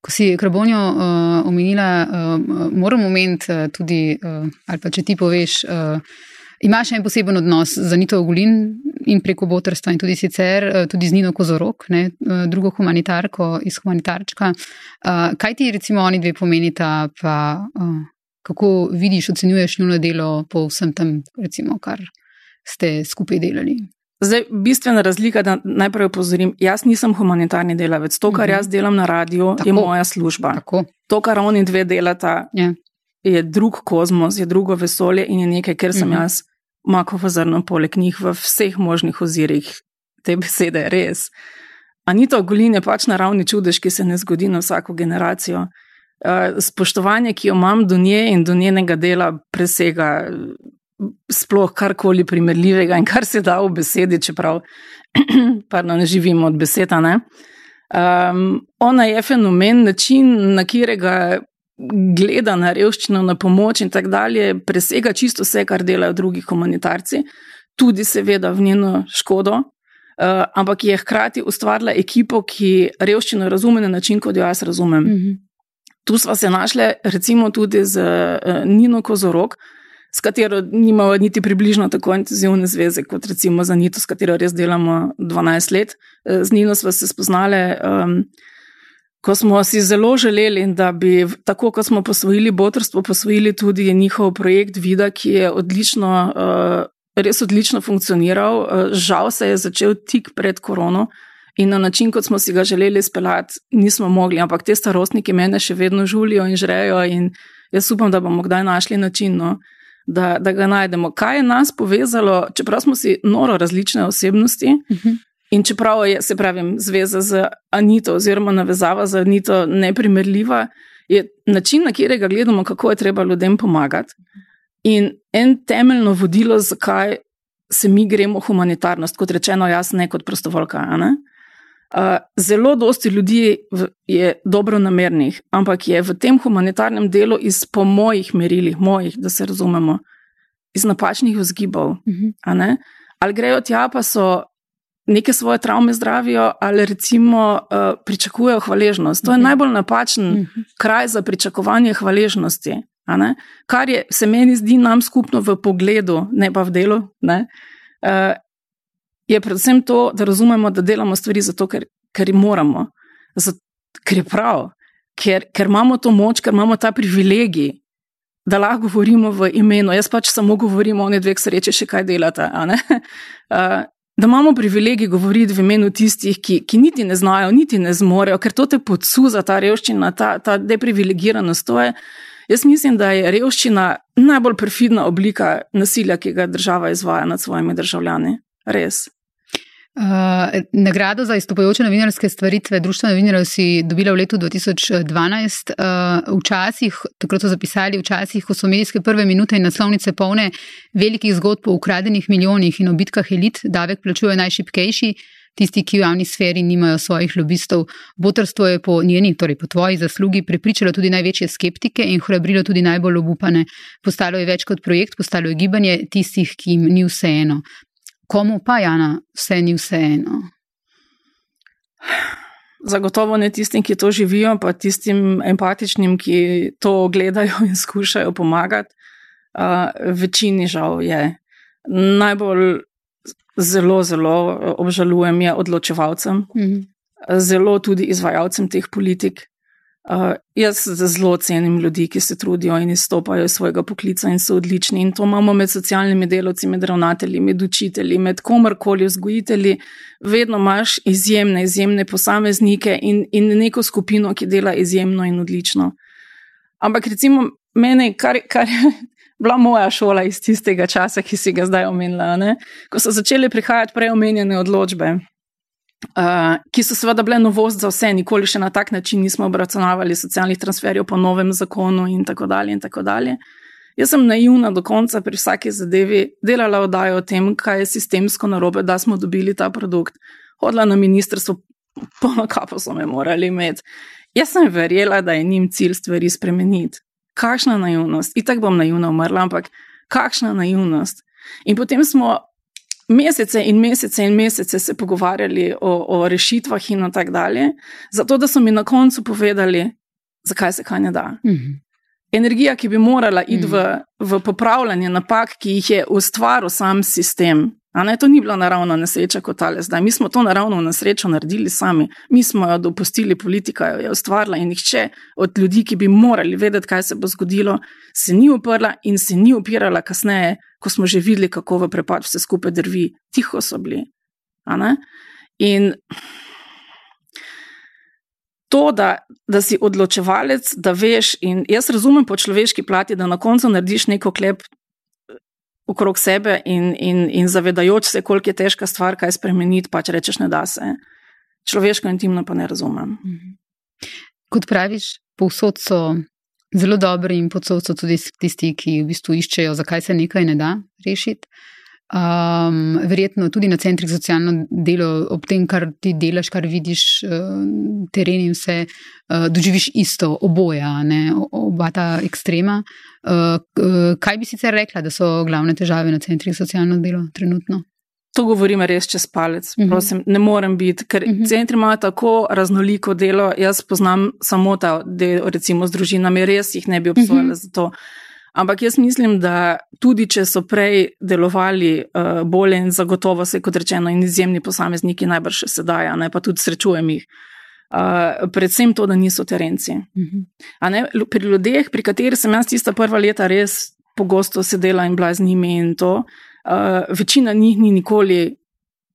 Ko si Krabonjo uh, omenila, uh, moram omeniti uh, tudi, uh, ali pa če ti poveš. Uh, Imaš en poseben odnos z Anito Ogulin in preko Botrstva in tudi sicer, eh, tudi z Nino Kozorok, ne, eh, drugo humanitarko iz humanitarčka. Eh, kaj ti recimo oni dve pomenita, pa kako vidiš, ocenjuješ njuno delo po vsem tem, recimo, kar ste skupaj delali? Zdaj, bistvena razlika, da najprej opozorim, jaz nisem humanitarni delavec. To, kar mhm. jaz delam na radiju, je moja služba. Tako. To, kar oni dve delata, je. Ja. je drug kozmos, je drugo vesolje in je nekaj, ker sem mhm. jaz makovo zrno poleg njih v vseh možnih ozirih te besede, res. Anita Golin je pač naravni čudež, ki se ne zgodi na vsako generacijo. Spoštovanje, ki jo imam do nje in do njenega dela, presega sploh karkoli primerljivega in kar se da v besedi, čeprav pardon, ne živimo od beseda. Um, ona je fenomen, način, na katerega gleda na revščino, na pomoč in tako dalje, presega čisto vse, kar delajo drugi humanitarci, tudi seveda v njeno škodo, uh, ampak je hkrati ustvarila ekipo, ki revščino razume na način, kot jo jaz razumem. Mm -hmm. Tu smo se našli, recimo, tudi z uh, Nino Kozorok, s katero nimamo niti približno tako intenzivne zveze kot recimo za Nito, s katero res delamo 12 let. Uh, z Nino smo se spoznali. Um, ko smo si zelo želeli, da bi tako, kot smo posvojili botrstvo, posvojili tudi njihov projekt Vida, ki je odlično, uh, res odlično funkcioniral. Uh, žal se je začel tik pred korono in na način, kot smo si ga želeli speljati, nismo mogli, ampak te starostniki mene še vedno žulijo in žrejo in jaz upam, da bomo kdaj našli način. No? Da, da ga najdemo. Kaj je nas povezalo, čeprav smo si noro različne osebnosti, uh mhm. -huh. In čeprav je, se pravi, zveza z Anito oziroma navezava z Anito neprimerljiva, je način, na katerega gledamo, kako je treba ljudem pomagati. In en temeljno vodilo, zakaj se mi gremo humanitarnost, kot rečeno, jaz ne kot prostovoljka. Ne? Uh, zelo dosti ljudi je dobro namernih, ampak je v tem humanitarnem delu iz po mojih merilih, mojih, da se razumemo, iz napačnih vzgibov. Uh mhm. -huh. Ali grejo tja, pa so neke svoje travme zdravijo, ali recimo uh, pričakujejo hvaležnost. To je mhm. najbolj napačen uh mhm. -huh. kraj za pričakovanje hvaležnosti. Kar je, se meni zdi nam skupno v pogledu, ne pa v delu, uh, je predvsem to, da razumemo, da delamo stvari zato, ker, ker moramo, zato, ker je prav, ker, ker imamo to moč, ker imamo ta privilegij. Da lahko govorimo v imenu, jaz pač samo govorim o ne dveh sreči, še kaj delate. Uh, da imamo privilegij govoriti v imenu tistih, ki, ki niti ne znajo, niti ne zmorejo, ker to te podsuza, ta revščina, ta, ta deprivilegiranost. To je, Jaz mislim, da je revščina najbolj perfidna oblika nasilja, ki ga država izvaja nad svojimi državljani. Res. Uh, nagrado za izstopajoče novinarske stvaritve Društva novinarjev si dobila v letu 2012. Uh, včasih, takrat so zapisali, včasih, ko so medijske prve minute in naslovnice polne velikih zgodb o ukradenih milijonih in o bitkah elit, davek plačujejo najšipkejši, tisti, ki v javni sferi nimajo svojih lobistov. Botrstvo je po njeni, torej po tvoji zaslugi, prepričalo tudi največje skeptike in hrabrilo tudi najbolj obupane. Postalo je več kot projekt, postalo je gibanje tistih, ki jim ni vseeno. Komu pa, Jana, vse ni vseeno? Zagotovo ne tistim, ki to živijo, pa tistim empatičnim, ki to gledajo in skušajo pomagati. Uh, večini žal je. Najbolj zelo, zelo obžalujem je odločevalcem, mm -hmm. zelo tudi izvajalcem teh politik, Uh, jaz zelo cenim ljudi, ki se trudijo in izstopajo iz svojega poklica in so odlični. In to imamo med socialnimi delavci, med ravnatelji, med učitelji, med komarkoli vzgojitelji. Vedno imaš izjemne, izjemne posameznike in, in neko skupino, ki dela izjemno in odlično. Ampak recimo meni, kar, kar je bila moja šola iz tistega časa, ki si ga zdaj omenila, ne? ko so začele prihajati preomenjene odločbe. Uh, ki so seveda bile novost za vse, nikoli še na tak način nismo obračunavali socialnih transferjev po novem zakonu, in tako dalje. In tako dalje. Jaz sem naivna do konca pri vsaki zadevi, delala oddajo o tem, kaj je sistemsko narobe, da smo dobili ta produkt. Hodila na ministrstvo, polno kapo so me morali imeti. Jaz sem verjela, da je njim cilj stvari spremeniti. Kakšna naivnost, itak bom naivna umrla, ampak kakšna naivnost. In potem smo mesece in mesece in mesece se pogovarjali o, o rešitvah in tako dalje, zato da so mi na koncu povedali, zakaj se kaj ne da. Mm -hmm. Energija, ki bi morala iti mm -hmm. v, v popravljanje napak, ki jih je ustvaril sam sistem. Ne, to ni bila naravna nesreča kot tale zdaj. Mi smo to naravno nesrečo naredili sami. Mi smo jo dopustili, politika jo je ustvarila in nihče od ljudi, ki bi morali vedeti, kaj se bo zgodilo, se ni uprla in se ni upirala kasneje, ko smo že videli, kako v prepad vse skupaj drvi. Tiho so bili. In to, da, da si odločevalec, da veš, in jaz razumem po človeški plati, da na koncu narediš neko klep okrog sebe in, in, in zavedajoč se, koliko je težka stvar, kaj spremeniti, pač rečeš, ne da se. Človeško intimno pa ne razumem. Mhm. Kot praviš, povsod so zelo dobri in povsod so tudi tisti, ki v bistvu iščejo, zakaj se nekaj ne da rešiti. Um, verjetno tudi na centrih za socialno delo, ob tem, kar ti delaš, kar vidiš, uh, teren in vse, uh, doživiš isto, oboje, oba ta ekstrema. Uh, uh, kaj bi sicer rekla, da so glavne težave na centrih za socialno delo trenutno? To govorim res čez palec. Uh mhm. -huh. Prosim, ne morem biti, ker uh mhm. -huh. centri imajo tako raznoliko delo. Jaz poznam samo ta del, recimo z družinami, res jih ne bi obsojala uh -huh. za to. Ampak jaz mislim, da tudi če so prej delovali uh, bolje in zagotovo se, kot rečeno, in izjemni posamezniki najbrž še sedaj, ne pa tudi srečujem jih. Uh, predvsem to, da niso terenci. Uh mhm. -huh. Pri ljudeh, pri katerih sem jaz tista prva leta res pogosto sedela in bila z njimi, in to, uh, večina njih ni nikoli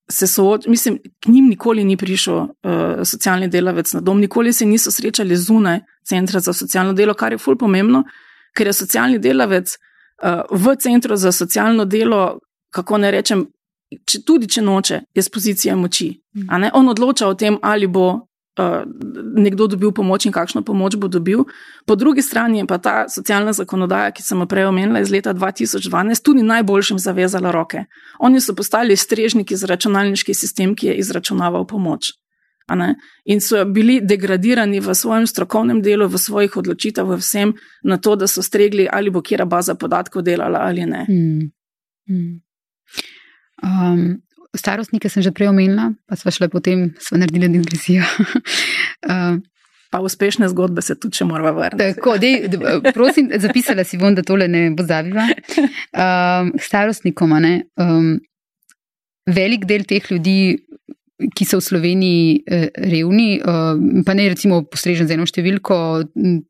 se soočila, mislim, k njim nikoli ni prišel uh, socialni delavec na dom, nikoli se niso srečali zunaj centra za socialno delo, kar je fulj pomembno, ker je socialni delavec uh, v centru za socialno delo, kako ne rečem, če, tudi če noče, je z pozicije moči. Mm. On odloča o tem, ali bo uh, nekdo dobil pomoč in kakšno pomoč bo dobil. Po drugi strani je pa ta socialna zakonodaja, ki sem jo prej omenila iz leta 2012, tudi najboljšim zavezala roke. Oni so postali strežniki za računalniški sistem, ki je izračunaval pomoč in so bili degradirani v svojem strokovnem delu, v svojih odločitvah, v vsem, na to, da so stregli, ali bo kera baza podatkov delala ali ne. Hmm. Hmm. Um, starostnike sem že prej omenila, pa smo šli potem, smo naredili digrezijo. uh, Pa uspešne zgodbe se tudi, če moramo vrniti. Tako, dej, prosim, zapisala si bom, da tole ne bo zaviva. Um, starostnikom, um, velik del teh ljudi ki so v Sloveniji eh, revni, eh, pa ne recimo postrežen z eno številko,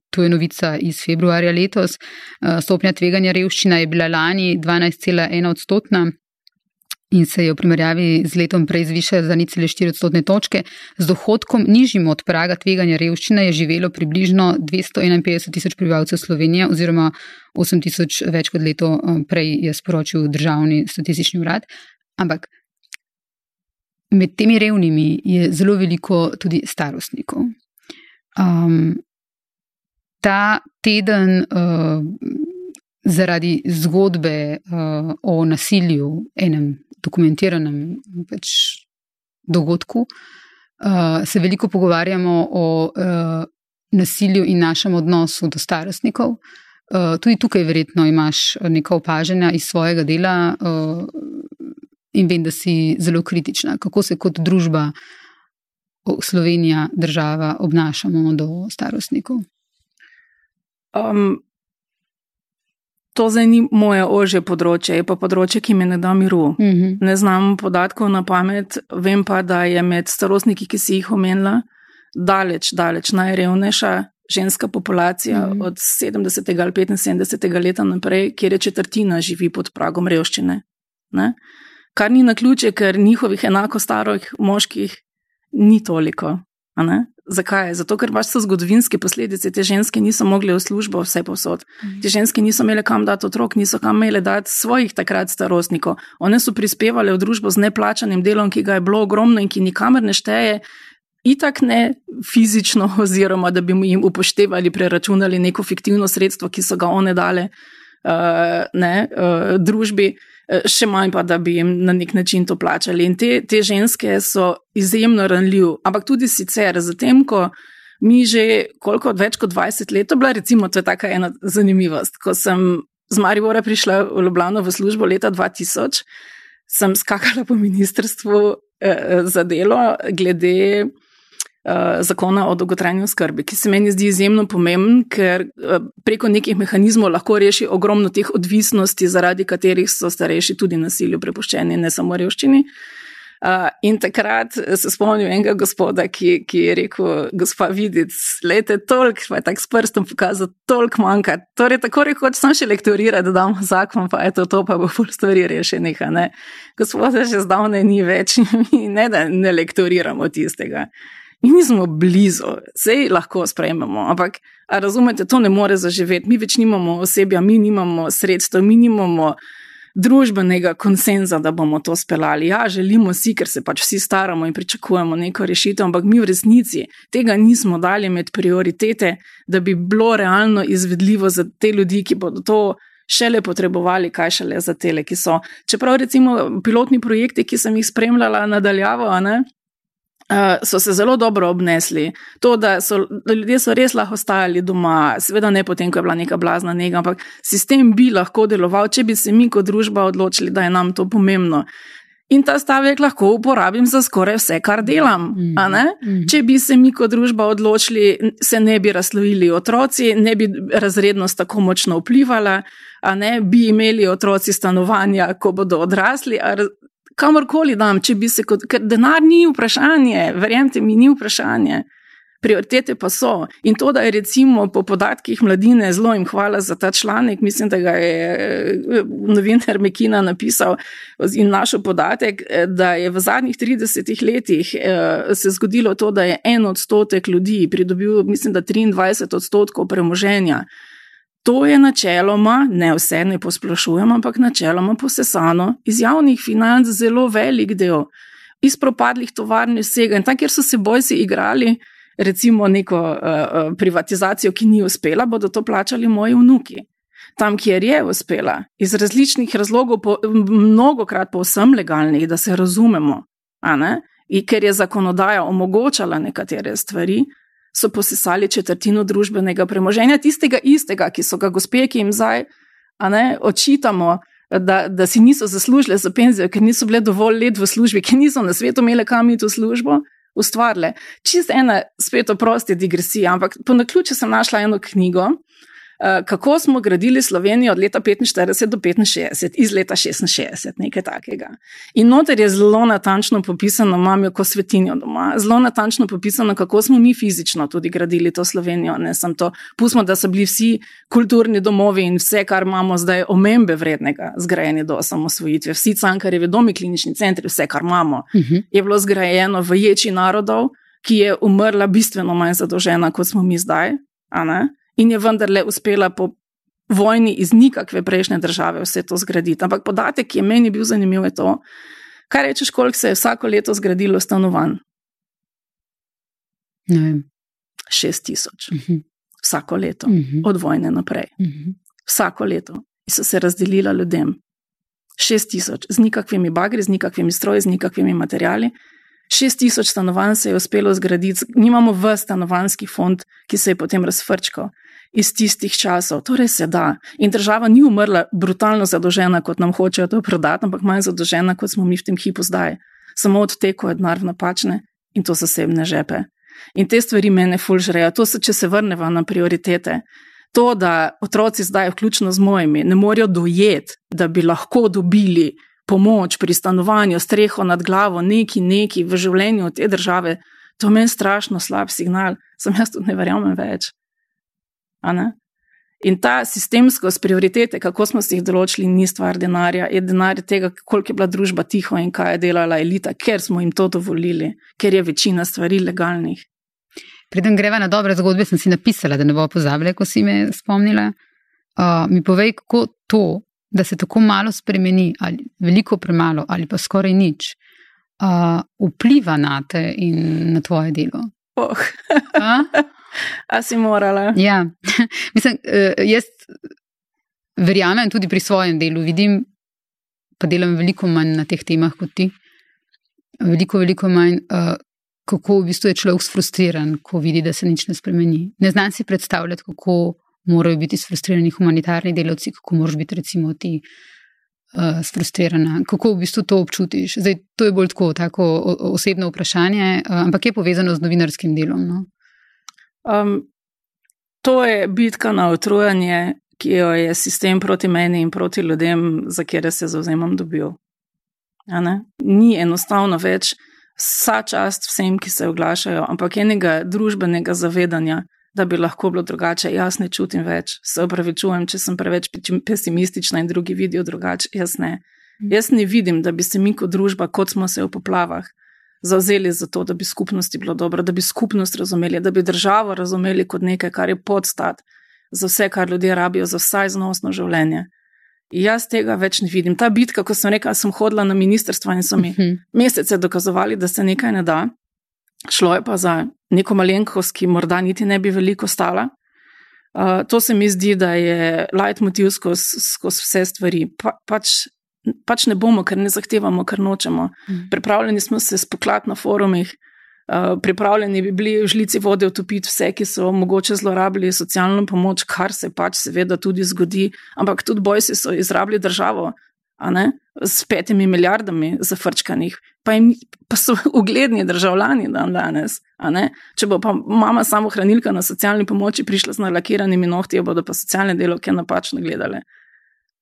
to je novica iz februarja letos, eh, stopnja tveganja revščina je bila lani 12,1 odstotna. in se je v primerjavi z letom prej zvišala za nič cele 4 odstotne točke. Z dohodkom nižjim od praga tveganja revščine je živelo približno 251 tisoč prebivalcev Slovenije oziroma 8 tisoč več kot leto prej je sporočil državni statistični urad. Ampak med temi revnimi je zelo veliko tudi starostnikov. Um, ta teden uh, zaradi zgodbe uh, o nasilju, enem dokumentiranem pač, dogodku, uh, se veliko pogovarjamo o uh, nasilju in našem odnosu do starostnikov. Uh, tudi tukaj, verjetno, imaš nekaj opažanja iz svojega dela, uh, in vem, da si zelo kritična, kako se kot družba, Slovenija, država, obnašamo do starostnikov. Um, to zdaj ni moje ožje področje, je pa področje, ki me ne da miru. Uh mhm. -huh. Ne znam podatkov na pamet, vem pa, da je med starostniki, ki si jih omenila, daleč, daleč najrevnejša ženska populacija uh mhm. -huh. od 70. ali 75. leta naprej, kjer je četrtina živi pod pragom revščine. Ne? Kar ni na ključe, ker njihovih enako starih moških ni toliko. Zakaj? Zato, ker pač so zgodovinske posledice. Te ženske niso mogle v službo vse posod. Mhm. Te ženske niso imele kam dati otrok, niso kam imele dati svojih takrat starostnikov. One so prispevale v družbo z neplačanim delom, ki ga je bilo ogromno in ki nikamer ne šteje. Itak ne fizično, oziroma da bi jim upoštevali, preračunali neko fiktivno sredstvo, ki so ga one dale uh, ne, uh, družbi. Uh, še manj pa, da bi jim na nek način to plačali. In te, te ženske so izjemno ranljive, ampak tudi sicer, zatem, ko mi že koliko več kot 20 let, bila recimo, to je taka ena zanimivost. Ko sem z Maribora prišla v Ljubljano v službo leta 2000, sem skakala po ministrstvu eh, za delo glede. Eh, zakona o dolgotrajni oskrbi, ki se meni zdi izjemno pomemben, ker eh, preko nekih mehanizmov lahko reši ogromno teh odvisnosti, zaradi katerih so starejši tudi nasilju prepuščeni, ne samo revščini. Uh, in takrat se spomnim enega gospoda, ki, ki je rekel: Gospa, vidiš, lete toliko, pa je tako s prstom pokazal, toliko manjka. Torej, tako rekoč, sem še lektoriral, da dam zakon, pa je to, to pa bo pol stvari rešenih. Gospoda že zdavne ni več, ne da ne lektoriramo tistega mi nismo blizu, vse lahko sprejmemo, ampak razumete, to ne more zaživeti. Mi več nimamo osebja, mi nimamo sredstev, mi nimamo družbenega konsenza, da bomo to speljali. Ja, želimo si, ker se pač vsi staramo in pričakujemo neko rešitev, ampak mi v resnici tega nismo dali med prioritete, da bi bilo realno izvedljivo za te ljudi, ki bodo to. Šele potrebovali, kaj šele za tele, ki so. Čeprav, recimo, pilotni projekti, ki sem jih spremljala nadaljavo, ne, Uh, so se zelo dobro obnesli. To, da so da ljudje so res lahko ostajali doma, seveda ne potem, ko je bila neka blazna njega, ampak sistem bi lahko deloval, če bi se mi kot družba odločili, da je nam to pomembno. In ta stavek lahko uporabim za skoraj vse, kar delam. Mm -hmm. Če bi se mi kot družba odločili, se ne bi razlojili otroci, ne bi razrednost tako močno vplivala, ne bi imeli otroci stanovanja, ko bodo odrasli kamorkoli dam, če bi se kot, ker denar ni vprašanje, verjemite mi, ni vprašanje. Prioritete pa so. In to, da je recimo po podatkih mladine, zelo jim hvala za ta članek, mislim, da ga je eh, novinar Mekina napisal in našel podatek, eh, da je v zadnjih 30 letih eh, se zgodilo to, da je en odstotek ljudi pridobil, mislim, da 23 odstotkov premoženja. To je načeloma, ne vse ne posplošujem, ampak načeloma posesano iz javnih financ zelo velik del, iz propadlih tovarn vsega. In tam, kjer so se bojci igrali, recimo neko uh, privatizacijo, ki ni uspela, bodo to plačali moji vnuki. Tam, kjer je uspela, iz različnih razlogov, po, mnogokrat povsem legalnih, da se razumemo, ker je zakonodaja omogočala nekatere stvari, so posesali četrtino družbenega premoženja, tistega istega, ki so ga gospe, ki jim zdaj ne, očitamo, da, da si niso zaslužile za penzijo, ker niso bile dovolj let v službi, ker niso na svetu imele kam iti v službo. Ustvarile. Čist ena spet oprosti digresija, ampak po naključju sem našla eno knjigo, kako smo gradili Slovenijo od leta 45 do 65, iz leta 66, nekaj takega. In noter je zelo natančno popisano, imam jo kot svetinjo doma, zelo natančno popisano, kako smo mi fizično tudi gradili to Slovenijo. Ne sem to, pustimo, da so bili vsi kulturni domovi in vse, kar imamo zdaj, omembe vrednega, zgrajeni do osamosvojitve. Vsi cankarjevi domi, klinični centri, vse, kar imamo, uh mhm. -huh. je bilo zgrajeno v ječi narodov, ki je umrla bistveno manj zadolžena, kot smo mi zdaj in je vendarle uspela po vojni iz nikakve prejšnje države vse to zgraditi. Ampak podatek, ki je meni bil zanimiv, je to, kaj rečeš, koliko se je vsako leto zgradilo stanovanj. Šest tisoč. Uh mhm. -huh. Vsako leto, uh mhm. -huh. od vojne naprej. Uh mhm. -huh. Vsako leto. In so se razdelila ljudem. Šest tisoč, z nikakvimi bagri, z nikakvimi stroji, z nikakvimi materijali. Šest tisoč stanovanj se je uspelo zgraditi, nimamo v stanovanski fond, ki se je potem razfrčkal iz tistih časov. Torej se da. In država ni umrla brutalno zadolžena, kot nam hočejo to prodati, ampak manj zadolžena, kot smo mi v tem hipu zdaj. Samo odteko je denar v napačne in to zasebne žepe. In te stvari mene fulžrejo. To se, če se vrnemo na prioritete. To, da otroci zdaj, vključno z mojimi, ne morejo dojeti, da bi lahko dobili pomoč pri stanovanju, streho nad glavo, neki, neki v življenju te države, to meni strašno slab signal. Sem jaz tudi ne verjamem več. In ta sistemskost prioritete, kako smo si jih določili, ni stvar denarja, je denar tega, koliko je bila družba tiho in kaj je delala elita, ker smo jim to dovolili, ker je večina stvari legalnih. Preden greva na dobre zgodbe, sem si napisala, da ne bo pozabila, ko si me spomnila. Uh, mi povej, kako to, da se tako malo spremeni, ali veliko premalo, ali pa skoraj nič, uh, vpliva na te in na tvoje delo. Oh. A si morala? Ja, mislim, eh, jaz verjamem tudi pri svojem delu. Vidim, pa delam veliko manj na teh temah kot ti. Veliko, veliko manj, eh, kako v bistvu je človek sfrustriran, ko vidi, da se nič ne spremeni. Ne znam si predstavljati, kako morajo biti sfrustrirani humanitarni delavci, kako moraš biti, recimo, ti. Uh, sfrustrirana. Kako v bistvu to občutiš? Zdaj, to je bolj tako, tako osebno vprašanje, uh, ampak je povezano z novinarskim delom. No? Um, to je bitka na utrujanje, ki jo je sistem proti meni in proti ljudem, za kere se zauzemam, dobil. Ni enostavno več vsa čast vsem, ki se oglašajo, ampak enega družbenega zavedanja, da bi lahko bilo drugače. Jaz ne čutim več, se opravičujem, če sem preveč pesimistična in drugi vidijo drugače. Jaz ne. Mm. Jaz ne vidim, da bi se mi kot družba, kot smo se v poplavah, zauzeli za to, da bi skupnosti bilo dobro, da bi skupnost razumeli, da bi državo razumeli kot nekaj, kar je podstat za vse, kar ljudje rabijo, za vsaj znosno življenje. In jaz tega več ne vidim. Ta bitka, ko sem rekla, sem hodila na ministrstvo in so mi uh mhm. -huh. mesece dokazovali, da se nekaj ne da, šlo je pa za neko malenkost, ki morda niti ne bi veliko stala. Uh, to se mi zdi, da je leitmotiv skozi skoz vse stvari. Pa, pač pač ne bomo, ker ne zahtevamo, ker nočemo. Mm. Pripravljeni smo se spoklati na forumih, uh, pripravljeni bi bili v žlici vode utopiti vse, ki so mogoče zlorabili socialno pomoč, kar se pač seveda tudi zgodi, ampak tudi bojsi so izrabili državo. S petimi milijardami zafrčkanih, pa, jim, pa so ugledni državljani dan danes. Če bo pa mama samo hranilka na socialni pomoči prišla z nalakiranimi nohti, bodo pa socialne delovke napačno gledale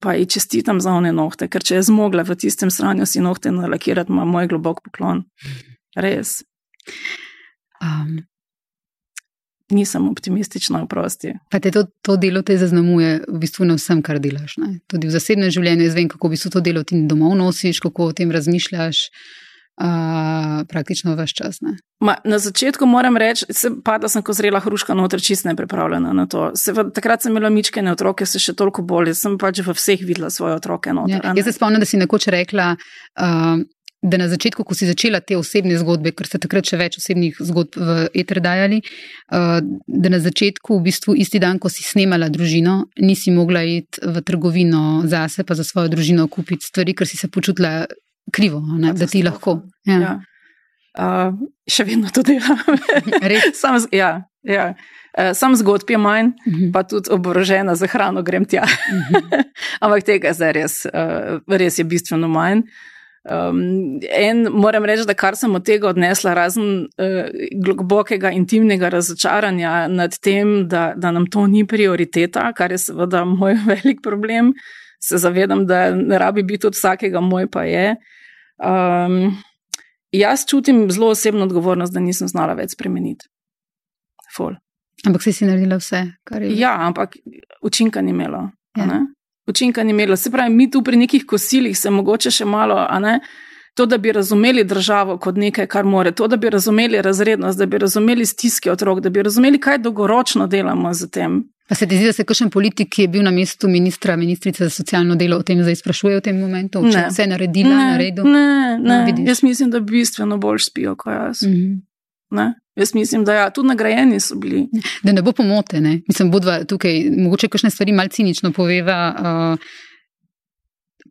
pa ji čestitam za one nohte, ker če je zmogla v tistem stranju si nohte nalakirati, ima moj globok poklon. Res. Um. Nisem optimistična, oprosti. Pa te to, to delo te zaznamuje v bistvu na vsem, kar delaš. Ne? Tudi v zasebnem življenju, jaz vem, kako v bistvu to delo ti domov nosiš, kako o tem razmišljaš. Uh, praktično vse čas. Ma, na začetku moram reči, da sem ko zrela hruška noter, čist ne pripravljena na to. Se, v, takrat sem imela mičkene otroke, se še toliko bolje, sem pač v vseh videla svoje otroke. Noter, ja, jaz se spomnim, da si nekoč rekla, uh, da na začetku, ko si začela te osebne zgodbe, ker ste takrat še več osebnih zgodb v eter dajali, uh, da na začetku, v bistvu isti dan, ko si snemala družino, nisi mogla iti v trgovino zase, pa za svojo družino kupiti stvari, ker si se počutila krivo, ne, da ti lahko. Ja. Ja. Uh, še vedno to delam. sam, ja, ja. uh, sam zgodb je manj, uh mhm. -huh. pa tudi oborožena za hrano grem tja. Uh mhm. -huh. Ampak tega zdaj res, uh, res je bistveno manj. Um, en, moram reči, da kar sem od tega odnesla, razen uh, globokega intimnega razočaranja nad tem, da, da nam to ni prioriteta, kar je seveda moj velik problem. Se zavedam, da ne rabi biti od vsakega, moj pa je. Um, jaz čutim zelo osebno odgovornost, da nisem znala več spremeniti. Ful. Ampak si si naredila vse, kar je. Ja, ampak učinka ni imelo. Ja. Učinka ni imelo. Se pravi, mi tu pri nekih kosilih se mogoče še malo, a ne. To, da bi razumeli državo kot nekaj, kar more, to, da bi razumeli razrednost, da bi razumeli stiske otrok, da bi razumeli, kaj dolgoročno delamo z tem. Pa se ti zdi, da se kakšen politik, ki je bil na mestu ministra, ministrice za socialno delo, o tem zdaj sprašuje v tem momentu? Če vse naredila, ne, naredil? Ne, ne. no, jaz mislim, da bistveno bolj spijo kot jaz. Mm -hmm. Jaz mislim, da ja, tudi nagrajeni so bili. Da ne bo pomote, ne? mislim, bodva tukaj, mogoče kakšne stvari malce cinično poveva. Uh,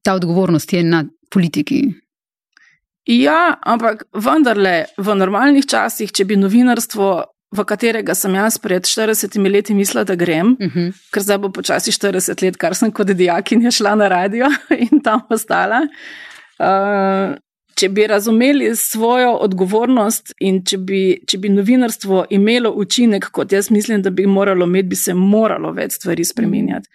ta odgovornost je na politiki. Ja, ampak vendarle, v normalnih časih, če bi novinarstvo, v katerega sem jaz pred 40 leti mislila, da grem, uh -huh. ker zdaj bo počasi 40 let, kar sem kot dijakinja šla na radio in tam ostala. Uh, če bi razumeli svojo odgovornost in če bi, če bi novinarstvo imelo učinek, kot jaz mislim, da bi moralo imeti, bi se moralo več stvari spremenjati.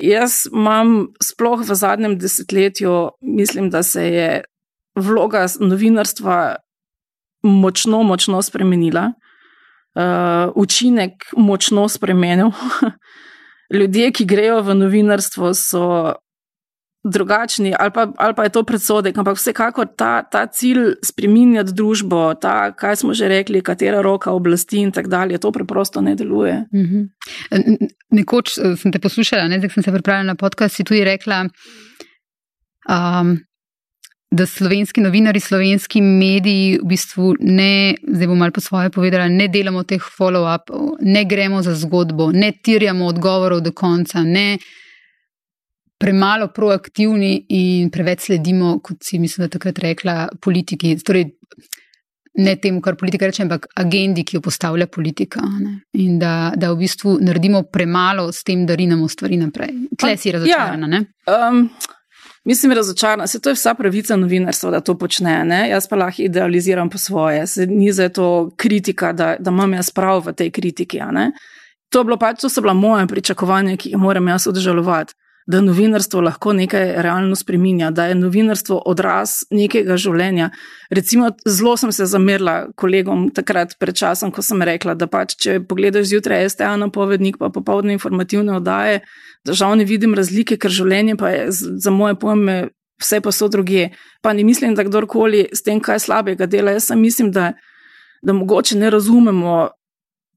Jaz imam sploh v zadnjem desetletju, mislim, da se je vloga novinarstva močno, močno spremenila, uh, učinek močno spremenil. Ljudje, ki grejo v novinarstvo, so drugačni, ali pa, ali pa je to predsodek, ampak vsekakor ta, ta cilj spremenjati družbo, ta, kaj smo že rekli, katera roka oblasti in tako dalje, to preprosto ne deluje. -hmm. Nekoč eh, sem te poslušala, ne, zdaj sem se pripravila na podcast, si tudi rekla. Um, da slovenski novinari, slovenski mediji v bistvu ne, zdaj bom malo po svoje povedala, ne delamo teh follow-upov, ne gremo za zgodbo, ne tirjamo odgovorov do konca, ne premalo proaktivni in preveč sledimo, kot si mislim, da takrat rekla, politiki. Torej, ne temu, kar politika reče, ampak agendi, ki jo postavlja politika. Ne? In da, da v bistvu naredimo premalo s tem, da rinemo stvari naprej. Tle si razočarana. Ja, Mislim, razočarana, se to je vsa pravica novinarstva, da to počne. Ne? Jaz pa lahko idealiziram po svoje, se ni za to kritika, da, da imam jaz prav v tej kritiki. To, pač, to so bila moja pričakovanja, ki jih moram jaz odžalovati da novinarstvo lahko nekaj realno spreminja, da je novinarstvo odraz nekega življenja. Recimo, zelo sem se zamerila kolegom takrat pred časom, ko sem rekla, da pač, če pogledaš zjutraj STA napovednik, pa popoldne informativne oddaje, da žal ne vidim razlike, ker življenje pa je za moje pojme vse pa so druge. Pa ne mislim, da kdorkoli s tem kaj slabega dela. Jaz mislim, da, da mogoče ne razumemo.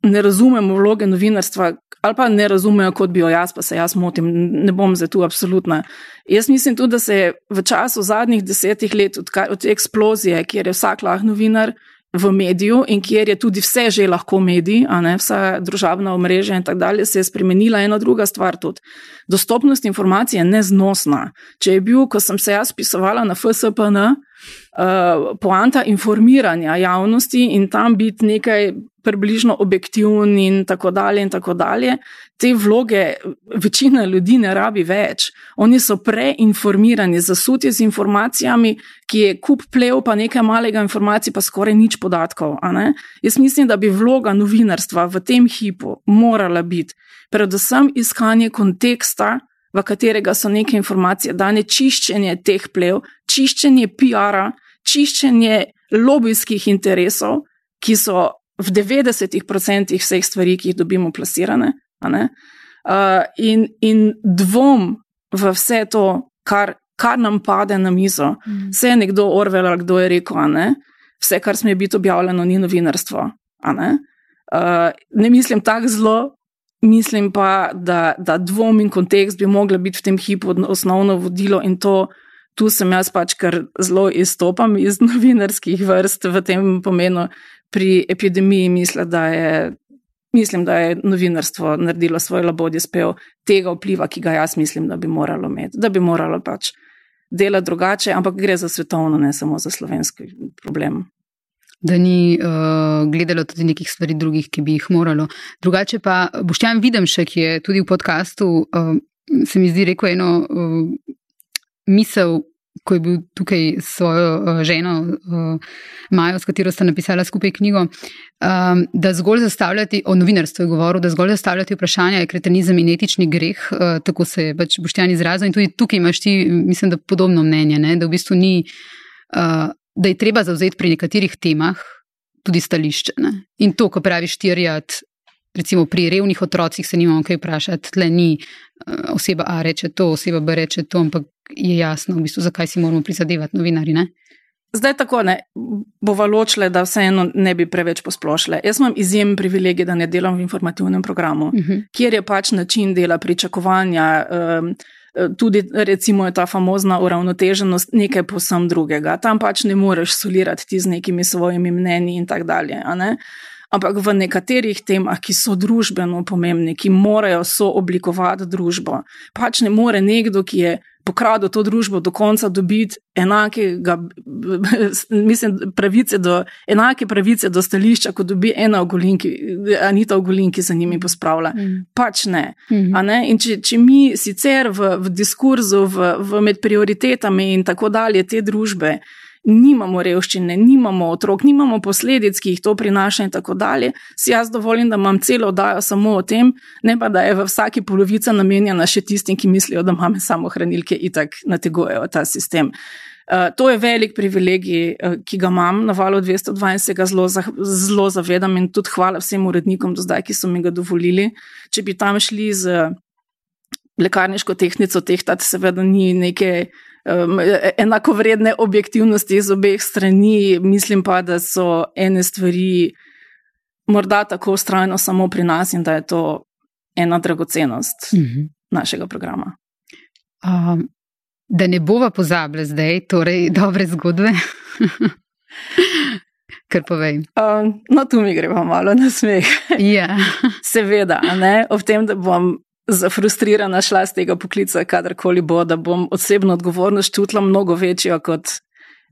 Ne razumemo vloge novinarstva, ali pa ne razumejo, kot bi jo jaz, pa se jaz motim, ne bom za tu absolutna. Jaz mislim tudi, da se je v času zadnjih desetih let od, od te eksplozije, kjer je vsak lahko novinar v mediju in kjer je tudi vse že lahko medij, a ne vsa družabna omrežja in tako dalje, se je spremenila ena druga stvar tudi. Dostopnost informacij je neznosna. Če je bil, ko sem se jaz pisovala na FSPN, uh, poanta informiranja javnosti in tam biti nekaj približno objektiven in tako dalje in tako dalje. Te vloge večina ljudi ne rabi več. Oni so preinformirani, zasuti z informacijami, ki je kup plev, pa nekaj malega informacij, pa skoraj nič podatkov. Jaz mislim, da bi vloga novinarstva v tem hipu morala biti predvsem iskanje konteksta, v katerega so neke informacije dane, čiščenje teh plev, čiščenje PR-a, čiščenje lobijskih interesov, ki so v 90% vseh stvari, ki jih dobimo, plasirane. Uh, in, in dvom v vse to, kar, kar nam pade na mizo, mm. vse je nekdo Orwell, kdo je rekel, vse, kar sme biti objavljeno, ni novinarstvo. Ne? Uh, ne mislim tako zelo, mislim pa, da, da dvom in kontekst bi mogla biti v tem hipu osnovno vodilo in to. Tu sem jaz pač, ker zelo izstopam iz novinarskih vrst v tem pomenu, pri epidemiji misli, da je, mislim, da je novinarstvo naredilo svoj labodji spev tega vpliva, ki ga jaz mislim, da bi moralo imeti, da bi moralo pač delati drugače, ampak gre za svetovno, ne samo za slovenski problem. Da ni uh, gledalo tudi nekih stvari drugih, ki bi jih moralo. Drugače pa Boštjan Videmšek, ki je tudi v podkastu, uh, se mi zdi rekel eno uh, misel, ko je bil tukaj s svojo ženo Majo, s katero sta napisala skupaj knjigo, da zgolj zastavljati, o novinarstvu je govoril, da zgolj zastavljati vprašanja je kretenizem in etični greh, tako se je pač Boštjan izrazil in tudi tukaj imaš ti, mislim, da podobno mnenje, ne? da v bistvu ni, da je treba zauzeti pri nekaterih temah tudi stališče. Ne? In to, ko praviš tirjat, recimo pri revnih otrocih se nimamo kaj vprašati, tle ni uh, oseba A reče to, oseba B reče to, ampak je jasno, v bistvu, zakaj si moramo prizadevati novinari. Ne? Zdaj tako ne, bova ločile, da vseeno ne bi preveč posplošile. Jaz imam izjemen privilegij, da ne delam v informativnem programu, uh mhm. -huh. kjer je pač način dela, pričakovanja, um, tudi recimo ta famozna uravnoteženost nekaj posem drugega. Tam pač ne moreš solirati ti z nekimi svojimi mnenji in tako dalje. Ampak v nekaterih temah, ki so družbeno pomembni, ki morajo sooblikovati družbo, pač ne more nekdo, ki je pokradel to družbo do konca, dobiti enakega, mislim, pravice do, enake pravice do stališča, kot dobi ena ogolinki, Anita Ogolinki za njimi pospravlja. Mm. Pač ne. Mm. ne? In če, če mi sicer v, v diskurzu, v, v med prioritetami in tako dalje te družbe, nimamo revščine, nimamo otrok, nimamo posledic, ki jih to prinaša in tako dalje, si jaz dovolim, da imam celo oddajo samo o tem, ne pa da je v vsaki polovica namenjena še tistim, ki mislijo, da imamo samo hranilke in tako nategujejo ta sistem. Uh, to je velik privilegij, uh, ki ga imam na valu 220, se ga zelo, zelo zavedam in tudi hvala vsem urednikom do zdaj, ki so mi ga dovolili. Če bi tam šli z lekarniško tehnico, tehtati seveda ni neke um, enakovredne objektivnosti iz obeh strani, mislim pa, da so ene stvari morda tako ustrajno samo pri nas in da je to ena dragocenost mm -hmm. našega programa. Um, da ne bova pozabila zdaj, torej dobre zgodbe. Kar povej. Um, no, tu mi gre pa malo na smeh. Ja. Seveda, ne, ob tem, da bom zafrustrirana šla z tega poklica, kadarkoli bo, da bom osebno odgovornost čutila mnogo večjo kot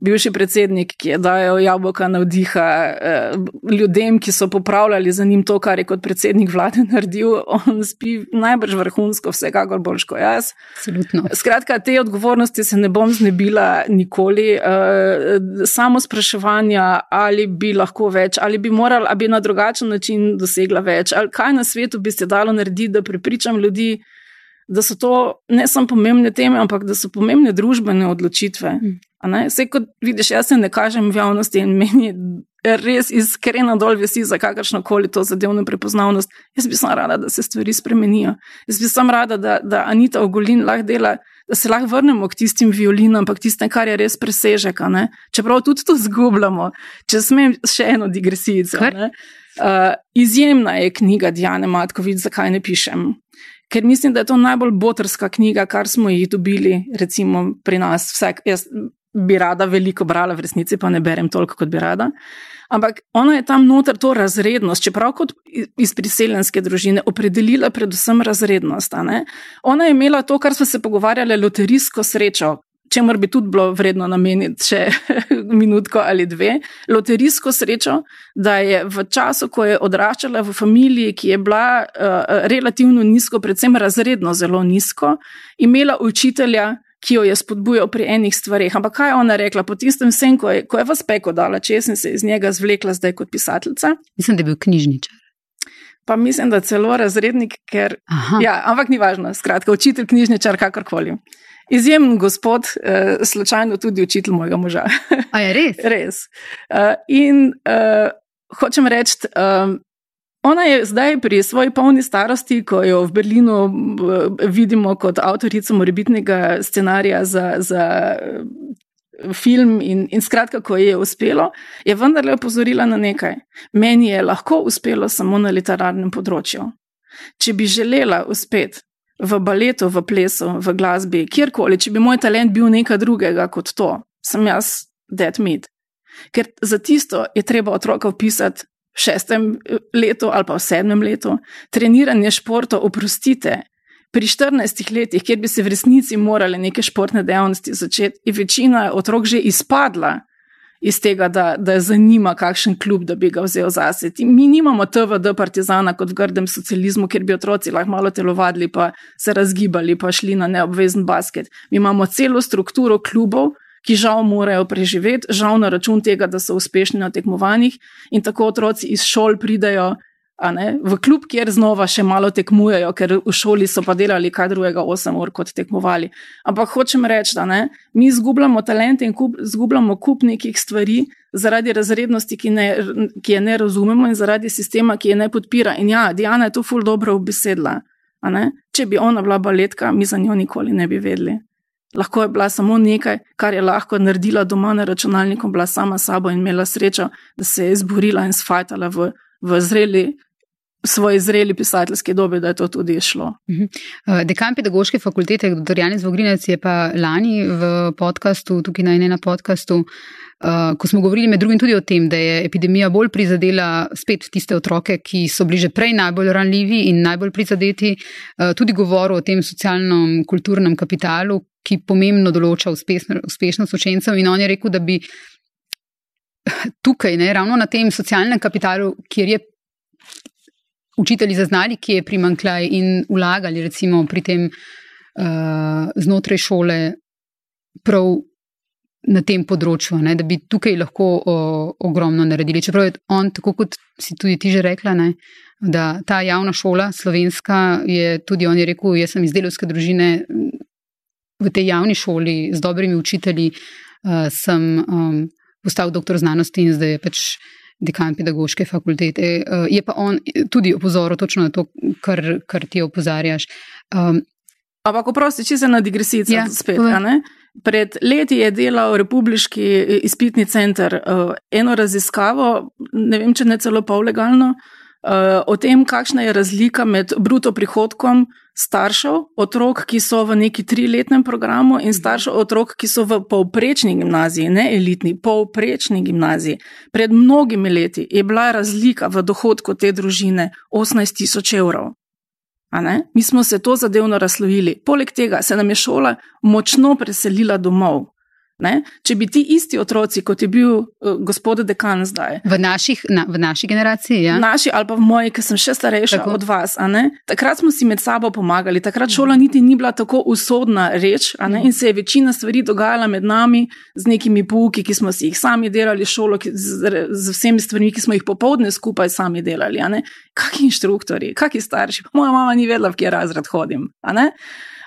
bivši predsednik, ki je dajal jabolka navdiha eh, ljudem, ki so popravljali za njim to, kar je kot predsednik vlade naredil. On spi najbrž vrhunsko, vsekakor boljš kot jaz. Absolutno. Skratka, te odgovornosti se ne bom znebila nikoli. Eh, samo spraševanja, ali bi lahko več, ali bi morala, ali bi na drugačen način dosegla več, ali kaj na svetu bi se dalo narediti, da prepričam ljudi. Da so to ne samo pomembne teme, ampak da so pomembne družbene odločitve. Vse, kot vidiš, jaz se ne kažem v javnosti in meni je res iskreno dol visi za kakršno koli to zadevno prepoznavnost. Jaz bi samo rada, da se stvari spremenijo. Jaz bi samo rada, da, da Anita Ogolin lahko dela, da se lahko vrnemo k tistim violinam, ampak tistem, kar je res presežek. Čeprav tudi to zgubljamo, če smem še eno digresijo. Uh, izjemna je knjiga Diane Matkovič, zakaj ne pišem. Ker mislim, da je to najbolj botrska knjiga, kar smo jih dobili, recimo pri nas. Vsak, jaz bi rada veliko brala, v resnici pa ne berem toliko, kot bi rada. Ampak ona je tam noter to razrednost, čeprav kot iz priseljenske družine, opredelila predvsem razrednost. Ona je imela to, kar smo se pogovarjali, loterijsko srečo. Če mora bi tudi bilo vredno nameniti še minutko ali dve, loterijsko srečo, da je v času, ko je odraščala v familiji, ki je bila uh, relativno nizko, predvsem razredno zelo nizko, imela učitelja, ki jo je spodbujal pri enih stvarih. Ampak kaj je ona rekla po tistem vsem, ko je, ko je vas peko dala, če sem se iz njega zvlekla zdaj kot pisateljica? Mislim, da je bil knjižničar. Pa mislim, da celo razrednik, ker. Ja, ampak ni važno, skratka, učitelj, knjižničar, kakorkoli. Izjemen gospod, uh, slučajno tudi učitelj mojega moža. A je res? res. Uh, in uh, hočem reči, uh, Ona je zdaj pri svoji polni starosti, ko jo v Berlinu vidimo kot avtorico morebitnega scenarija za, za eh, film, in, in skratka, ko je uspelo, je vendarle opozorila na nekaj. Meni je lahko uspelo samo na literarnem področju. Če bi želela uspeti v baletu, v plesu, v glasbi, kjerkoli, če bi moj talent bil nekaj drugega kot to, sem jaz dead meat. Ker za tisto je treba otroka upisati v šestem eh, letu ali pa v sedmem letu, treniranje športa, oprostite. Pri 14 letih, kjer bi se v resnici morali neke športne dejavnosti začeti, je večina otrok že izpadla iz tega, da, da zanima, kakšen klub, da bi ga vzel zase. Mi nimamo TVD partizana kot v grdem socializmu, kjer bi otroci lahko malo telovadili, pa se razgibali, pa šli na neobvezen basket. Mi imamo celo strukturo klubov, ki žal morajo preživeti, žal na račun tega, da so uspešni na tekmovanjih in tako otroci iz šol pridejo ne, v klub, kjer znova še malo tekmujejo, ker v šoli so pa delali kaj drugega 8 ur kot tekmovali. Ampak hočem reči, da ne, mi izgubljamo talente in kup, izgubljamo kup nekih stvari zaradi razrednosti, ki, ne, ki je ne razumemo in zaradi sistema, ki je ne podpira. In ja, Diana je to ful dobro obesedla. Če bi ona bila baletka, mi za njo nikoli ne bi vedeli. Lahko je bila samo nekaj, kar je lahko naredila doma na računalniku, bila sama sabo in imela srečo, da se je izborila in sfajtala v, v zreli svoji zreli pisateljski dobi, da je to tudi šlo. Mhm. Eh, dekan pedagoške fakultete, dr. Janis Vogrinec, je pa lani v podkastu, tukaj na enem podkastu, Uh, ko smo govorili med drugim tudi o tem, da je epidemija bolj prizadela spet tiste otroke, ki so bili že prej najbolj ranljivi in najbolj prizadeti, uh, tudi govoril o tem socialnem, kulturnem kapitalu, ki pomembno določa uspešno, uspešnost učencev. In on je rekel, da bi tukaj, ne, ravno na tem socialnem kapitalu, kjer je učitelji zaznali, kje je primankljaj in vlagali, recimo pri tem uh, znotraj šole, prav na tem področju, ne, da bi tukaj lahko o, ogromno naredili. Čeprav je on, tako kot si tudi ti že rekla, ne, da ta javna šola, slovenska, je tudi on je rekel, jaz sem iz delovske družine v tej javni šoli z dobrimi učitelji, uh, sem um, postal doktor znanosti in zdaj je pač dekan pedagoške fakultete. Uh, je pa on tudi opozoril točno na to, kar, kar ti opozarjaš. Um, Ampak, oprosti, če se na digresijo ja, spet. Pred leti je delal Republiški izpitni center uh, eno raziskavo, ne vem, če ne celo pol legalno, uh, o tem, kakšna je razlika med bruto prihodkom staršev, otrok, ki so v neki triletnem programu, in staršev otrok, ki so v povprečni gimnaziji, ne elitni, povprečni gimnaziji. Pred mnogimi leti je bila razlika v dohodku te družine 18 tisoč evrov. Mi smo se to zadevno razlovili. Poleg tega se nam je šola močno preselila domov. Ne? Če bi ti isti otroci, kot je bil uh, gospod dekan zdaj. V, naših, na, v naši generaciji, ja. Naši ali pa v moji, ki sem še starejša tako. od vas. Takrat smo si med sabo pomagali, takrat šola niti ni bila tako usodna reč mm. in se je večina stvari dogajala med nami z nekimi pouki, ki smo si jih sami delali, šolo z, z vsemi stvarmi, ki smo jih popovdne skupaj sami delali. Kakšni inštruktori, kakšni starši. Moja mama ni vedela, v kje razred hodim.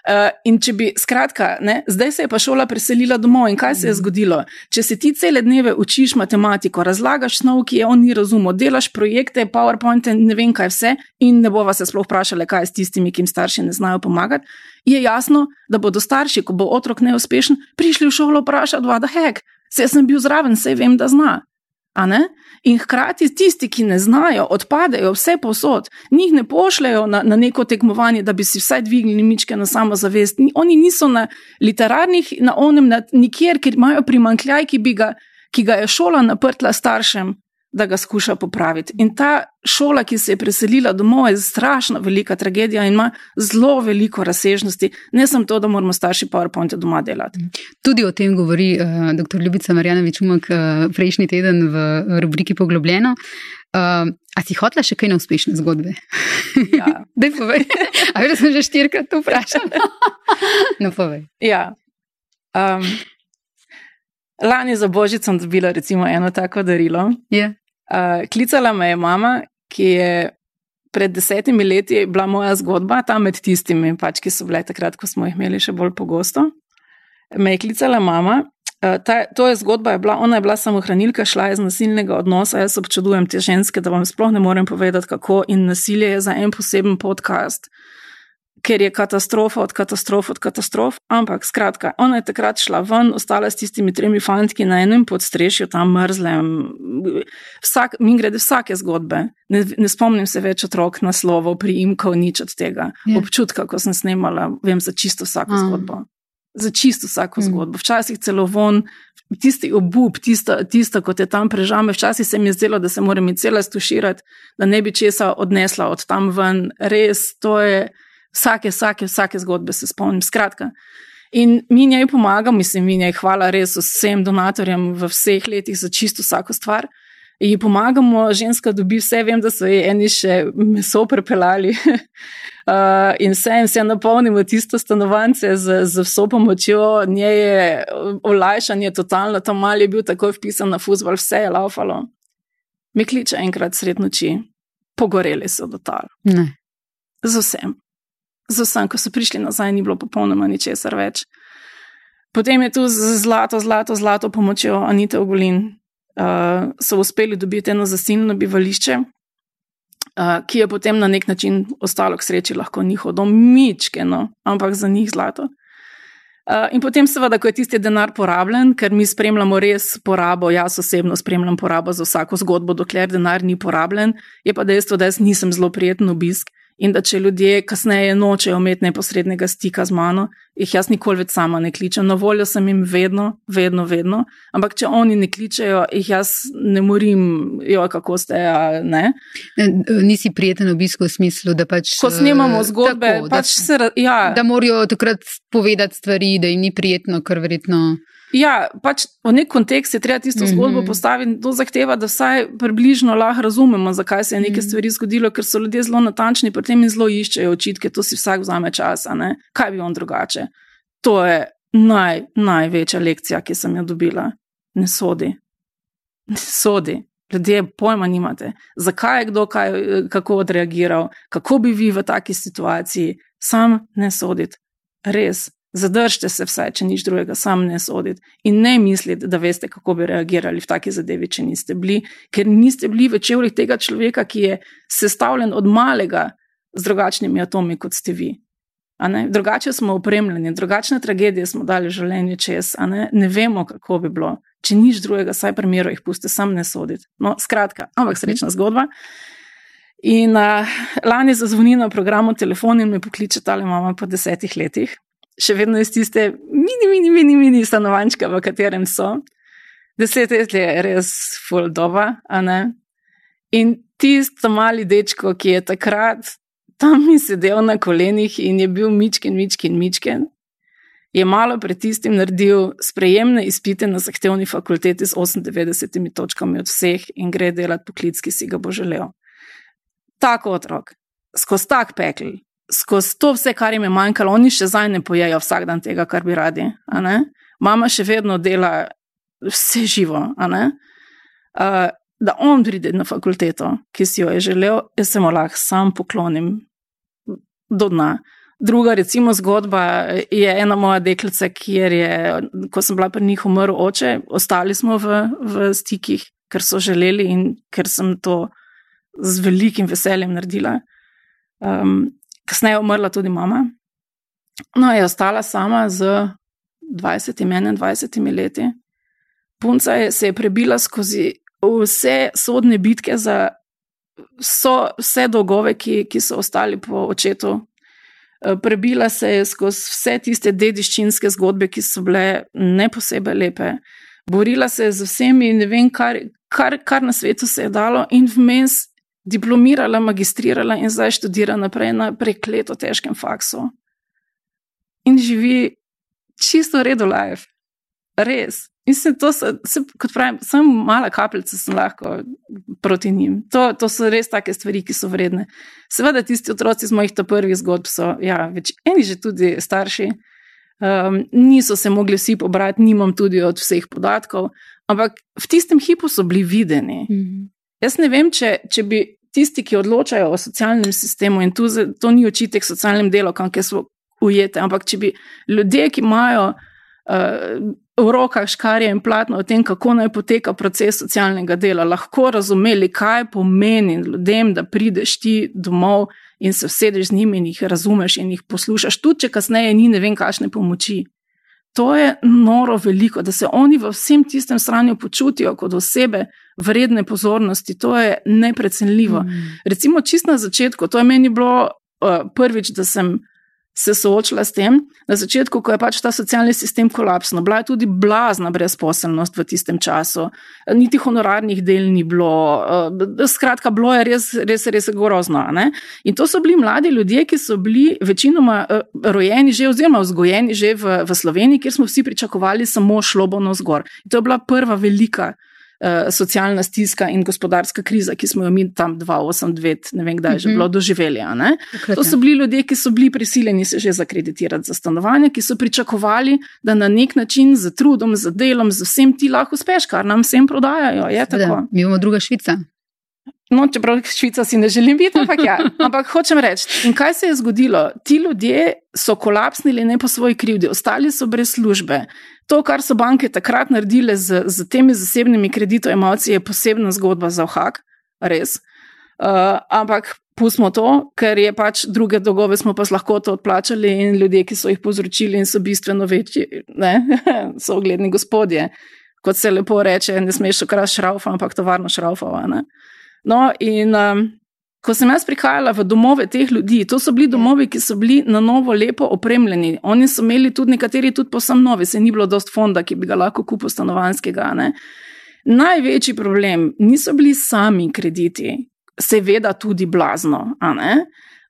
Uh, in če bi, skratka, ne, zdaj se je pa šola preselila domov in kaj se je mhm. zgodilo? Če se ti cele dneve učiš matematiko, razlagaš snov, ki je on ni razumel, delaš projekte, PowerPoint, ne vem kaj vse, in ne bova se sploh vprašali, kaj je s tistimi, ki jim starši ne znajo pomagati, je jasno, da bodo starši, ko bo otrok neuspešen, prišli v šolo vprašati, da hek, se sem bil zraven, se vem, da zna. In hkrati tisti, ki ne znajo, odpadejo vse posod, njih ne pošljajo na, na neko tekmovanje, da bi si vsaj dvignili mičke na samozavest. Oni niso na literarnih, na onem, na nikjer, ker imajo primankljaj, ki, ga, ki ga je šola naprtla staršem, da ga skuša popraviti. In ta šola, ki se je preselila domov, je strašno velika tragedija in ima zelo veliko razsežnosti. Ne samo to, da moramo starši PowerPoint doma delati. Tudi o tem govori uh, dr. Ljubica Marjanovič Umak uh, prejšnji teden v rubriki Poglobljeno. Uh, a si hotla še kaj na uspešne zgodbe? Ja. Dej povej. A veš, da sem že štirikrat to vprašala? no, povej. Ja. Um, lani za Božič sem dobila recimo eno tako darilo. Yeah. Uh, klicala me je mama, ki je pred desetimi leti bila moja zgodba, tam med tistimi, pač, ki so bile takrat, ko smo jih imeli še bolj pogosto. Me je klicala mama. Uh, ta, to je zgodba, je bila, ona je bila samohranilka, šla je iz nasilnega odnosa. Jaz občudujem te ženske, da vam sploh ne morem povedati, kako in nasilje je za en poseben podcast. Uh, ker je katastrofa od katastrof od katastrof. Ampak, skratka, ona je takrat šla ven, ostala s tistimi tremi fantki na enem podstrešju, tam mrzlem. Vsak, mi grede vsake zgodbe. Ne, ne spomnim se več otrok naslovov, priimkov, nič od tega. Je. Ja. Občutka, ko sem snemala, vem za čisto vsako A. zgodbo. Za čisto vsako mm. zgodbo. Včasih celo von, tisti obup, tisto, tisto, kot je tam prežame. Včasih se mi je zdelo, da se moram cela stuširati, da ne bi česa odnesla od tam ven. Res, to je vsake, vsake, vsake zgodbe se spomnim. Skratka. In mi njej pomagamo, mislim, mi njej hvala res vsem donatorjem v vseh letih za čisto vsako stvar. Ji pomagamo, ženska dobi vse, vem, da so ji eni še meso prepeljali. uh, in vse, in vse napolnimo tisto stanovanje z, z vso pomočjo, nje je olajšanje totalno, tam mal je bil takoj vpisan na fusbal, vse je laufalo. Mi kliče enkrat sred noči, pogoreli so do tal. Ne. Z vsem. Z vsem, ko so prišli nazaj, ni bilo popolnoma ničesar več. Potem je tu z zlato, zlato, zlato pomočjo Anite Ogulin, uh, so uspeli dobiti eno zasilno bivališče, uh, ki je potem na nek način ostalo k sreči lahko njihov dom, mičkeno, ampak za njih zlato. Uh, in potem, seveda, ko je tisti denar porabljen, ker mi spremljamo res porabo, jaz osebno spremljam porabo za vsako zgodbo, dokler denar ni porabljen, je pa dejstvo, da jaz nisem zelo prijeten obisk in da če ljudje kasneje nočejo imeti neposrednega stika z mano, jih jaz nikoli več sama ne kličem. Na voljo sem jim vedno, vedno, vedno. Ampak če oni ne kličejo, jih jaz ne morim, jo, kako ste. Ne? Nisi prijeten obisk v smislu, da pač. Ko snimamo eh, zgodbe, tako, pač da, se, ja. da morajo takrat povedati stvari, da jim ni prijetno, ker verjetno. Ja, pač v nek kontekst je treba tisto zgodbo mm -hmm. postaviti. To zahteva, da vsaj približno lahko razumemo, zakaj se je nekaj mm -hmm. stvari zgodilo, ker so ljudje zelo natančni pri tem in zelo iščejo očitke. To si vsak vzame čas, kaj bi on drugače. To je naj, največja lekcija, ki sem jo dobila. Ne sodi. Ne sodi. Ljudje pojma nimate, zakaj je kdo kaj, kako odreagiral, kako bi vi v taki situaciji, sam ne soditi. Res, Zadržite se vsaj, če nič drugega, sam ne soditi. In ne misliti, da veste, kako bi reagirali v taki zadevi, če niste bili, ker niste bili v čevljih tega človeka, ki je sestavljen od malega z drugačnimi atomi, kot ste vi. Drugače smo opremljeni, drugačne tragedije smo dali življenje čez, ne? ne vemo, kako bi bilo. Če nič drugega, saj primeru jih puste, sam ne soditi. No, skratka, ampak srečna zgodba. In uh, lani zazvoni na programu telefon in me pokliče ta mama po desetih letih še vedno iz tiste mini, mini, mini, mini stanovančka, v katerem so. Deset let je res full doba, a ne. In tisto mali dečko, ki je takrat tam sedel na kolenih in je bil mičken, mičken, mičken, je malo pred tistim naredil sprejemne izpite na zahtevni fakulteti z 98 točkami od vseh in gre delati poklic, ki si ga bo želel. Tako otrok, skozi tak pekel, skozi to vse, kar jim je manjkalo, oni še zdaj ne pojejo vsak dan tega, kar bi radi. Mama še vedno dela vse živo. Uh, da on pride na fakulteto, ki si jo je želel, jaz se mu lahko sam poklonim do dna. Druga, recimo, zgodba je ena moja deklica, kjer je, ko sem bila pri njih umrl oče, ostali smo v, v stikih, ker so želeli in ker sem to z velikim veseljem naredila. Um, Kasneje je umrla tudi mama. No, je ostala sama z 20-21 leti. Punca je se je prebila skozi vse sodne bitke za so, vse dolgove, ki, ki so ostali po očetu. E, prebila se je skozi vse tiste dediščinske zgodbe, ki so bile ne posebej lepe. Borila se je z vsemi in ne vem, kar, kar, kar na svetu se je dalo, in vmes diplomirala, magistrirala in zdaj študira naprej na prekleto težkem faksu. In živi čisto redo life, res. Se to, se, se, kot pravim, samo mala kapljica sem lahko proti njim. To, to so res take stvari, ki so vredne. Seveda, tisti otroci iz mojih prvih zgodb so, ja, več eni že tudi starši. Um, niso se mogli vsi pobrati, nimam tudi od vseh podatkov, ampak v tistem hipu so bili videni. Mm -hmm. Jaz ne vem, če, če bi tisti, ki odločajo o socialnem sistemu, in tu, to ni očitek socialnem delovkam, ki so ujete, ampak če bi ljudje, ki imajo uh, v rokah škarje in platno o tem, kako naj poteka proces socialnega dela, lahko razumeli, kaj pomeni ljudem, da prideš ti domov in se vsedeš z njimi in jih razumeš in jih poslušaš, tudi če kasneje ni ne vem, kakšne pomoči. To je noro veliko, da se oni v vsem tistem stanju počutijo kot osebe vredne pozornosti. To je neprecenljivo. Mm. Recimo, čist na začetku, to je meni bilo uh, prvič, da sem se soočila s tem, na začetku, ko je pač ta socialni sistem kolapsno. Bila je tudi blazna brezposelnost v tistem času, niti honorarnih del ni bilo, uh, skratka, bilo je res, res, res grozno. Ne? In to so bili mladi ljudje, ki so bili večinoma uh, rojeni že oziroma vzgojeni že v, v Sloveniji, kjer smo vsi pričakovali samo šlobono zgor. In to je bila prva velika. Eh, socialna stiska in gospodarska kriza, ki smo jo mi tam 2008, ne vem, kdaj je že mhm. bilo doživeli. To so bili ljudje, ki so bili prisiljeni se že zakreditirati za stanovanje, ki so pričakovali, da na nek način z trudom, z delom, z vsem ti lahko uspeš, kar nam vsem prodajajo. Mi imamo druga Švica. No, čeprav Švica si ne želim biti, ampak ja. Ampak hočem reči, in kaj se je zgodilo? Ti ljudje so kolapsnili ne po svoji krivdi, ostali so brez službe. To, kar so banke takrat naredile z, z temi zasebnimi kreditojemalci, je posebna zgodba za ohak, res. Uh, ampak pustimo to, ker je pač druge dolgove smo pa lahko to odplačali in ljudje, ki so jih povzročili in so bistveno večji, ne, so ogledni gospodje. Kot se lepo reče, ne smeš okrat šraufa, ampak tovarno šraufova. No, in um, ko sem jaz prihajala v domove teh ljudi, to so bili domovi, ki so bili na novo lepo opremljeni. Oni so imeli tudi nekateri tudi posem novi, se ni bilo dost fonda, ki bi ga lahko kupil stanovanskega. Ne. Največji problem niso bili sami krediti, seveda tudi blazno,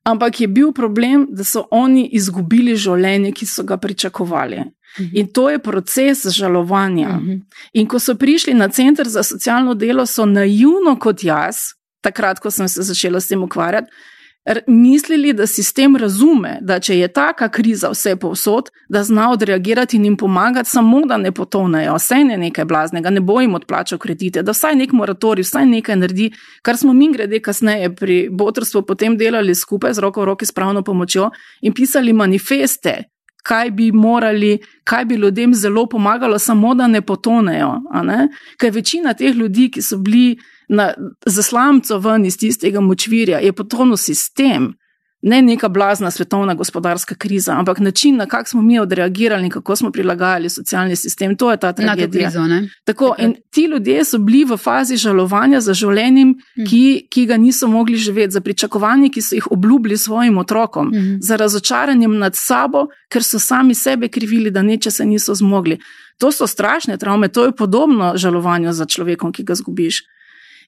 ampak je bil problem, da so oni izgubili življenje, ki so ga pričakovali. Mhm. In to je proces žalovanja. Mhm. In ko so prišli na center za socialno delo, so naivno kot jaz, takrat, ko sem se začela s tem ukvarjati, mislili, da sistem razume, da če je taka kriza vse povsod, da zna odreagirati in jim pomagati, samo da ne potonejo, vse ne nekaj blaznega, ne bo jim odplačal kredite, da vsaj nek moratorij, vsaj nekaj naredi, kar smo mi grede kasneje pri botrstvu potem delali skupaj z roko v roki s pravno pomočjo in pisali manifeste. Kaj bi morali, kaj bi ljudem zelo pomagalo, samo da ne potonejo. Ne? Ker večina teh ljudi, ki so bili na, za slamco ven iz tistega močvirja, je potonil sistem, ne neka blazna svetovna gospodarska kriza, ampak način, na kak smo mi odreagirali in kako smo prilagajali socialni sistem. To je ta tragedija. Krizo, Tako, in ti ljudje so bili v fazi žalovanja za življenjem, hmm. ki, ki ga niso mogli živeti, za pričakovanji, ki so jih obljubili svojim otrokom, hmm. za razočaranjem nad sabo, ker so sami sebe krivili, da neče se niso zmogli. To so strašne travme, to je podobno žalovanju za človekom, ki ga zgubiš.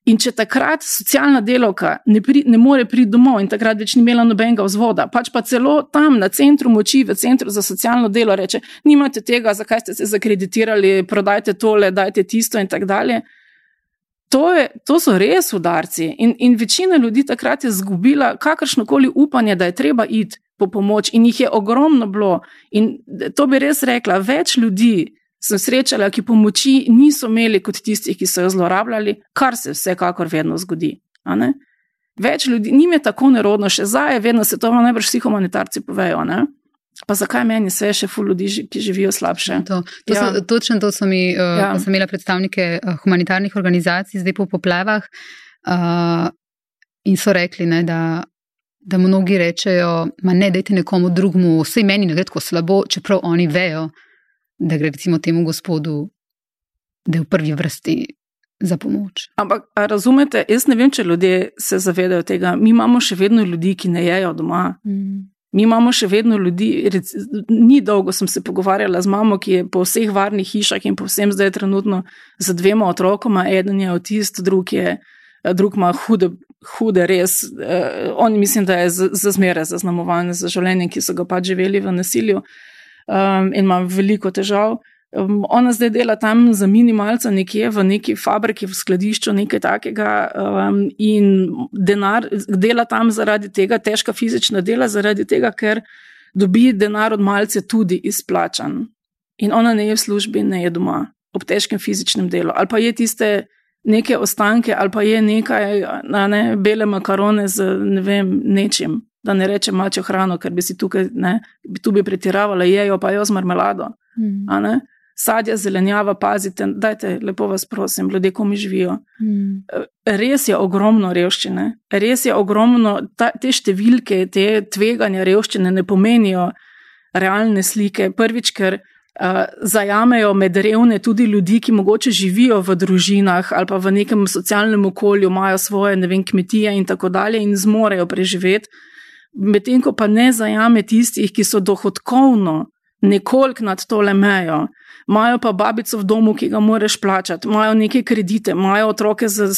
In če takrat socialna delovka ne, pri, ne more priti domov in takrat več ni imela nobenega vzvoda, pač pa celo tam na centru moči, v centru za socialno delo reče: Nimate tega, zakaj ste se zakreditirali, prodajte tole, dajte tisto in tako dalje. To, je, to so res udarci. In, in večina ljudi takrat je izgubila kakršno koli upanje, da je treba iti po pomoč, in jih je ogromno bilo. In to bi res rekla, več ljudi sem srečala, ki pomoči niso imeli kot tisti, ki so jo zlorabljali, kar se vsekakor vedno zgodi. Več ljudi, njim je tako nerodno, še zdaj je vedno se to, najbrž vsi humanitarci povejo. Ne? Pa zakaj meni se še fu ljudi, ki živijo slabše? To, to ja. so, točno to so mi, uh, ja. sem imela predstavnike uh, humanitarnih organizacij zdaj po poplavah uh, in so rekli, ne, da, da mnogi rečejo, ma ne dajte nekomu drugmu, vse meni ne gre tako slabo, čeprav oni vejo, da gre recimo temu gospodu, da je v prvi vrsti za pomoč. Ampak razumete, jaz ne vem, če ljudje se zavedajo tega. Mi imamo še vedno ljudi, ki ne jejo doma. Mm. Mi imamo še vedno ljudi, rec, ni dolgo sem se pogovarjala z mamo, ki je po vseh varnih hišah in po vsem zdaj trenutno z dvema otrokoma, eden je avtist, drug, je, drug ima hude, hude res. Eh, on mislim, da je za zmere zaznamovan za življenje, ki so ga pač živeli v nasilju. Eh, um, in ima veliko težav. Um, ona zdaj dela tam za minimalca, nekje v neki fabriki, v skladišču, nekaj takega, um, in denar dela tam zaradi tega, težka fizična dela, zaradi tega, ker dobi denar od malce tudi izplačan. In ona ne je v službi, ne je doma, ob težkem fizičnem delu. Ali pa je tiste neke ostanke, ali pa je nekaj, ne, bele makarone z ne vem, nečim da ne reče mačjo hrano, ker bi si tukaj, ne, bi tu bi pretiravala, jejo pa jo z marmelado. Mm. Sadja, zelenjava, pazite, dajte, lepo vas prosim, ljudje, ko mi živijo. Mm. Res je ogromno revščine, res je ogromno, ta, te številke, te tveganja revščine ne pomenijo realne slike. Prvič, ker uh, zajamejo med revne tudi ljudi, ki mogoče živijo v družinah ali pa v nekem socialnem okolju, imajo svoje, ne vem, kmetije in tako dalje in zmorejo preživeti medtem ko pa ne zajame tistih, ki so dohodkovno nekoliko nad tole mejo, imajo pa babico v domu, ki ga moraš plačati, imajo neke kredite, imajo otroke z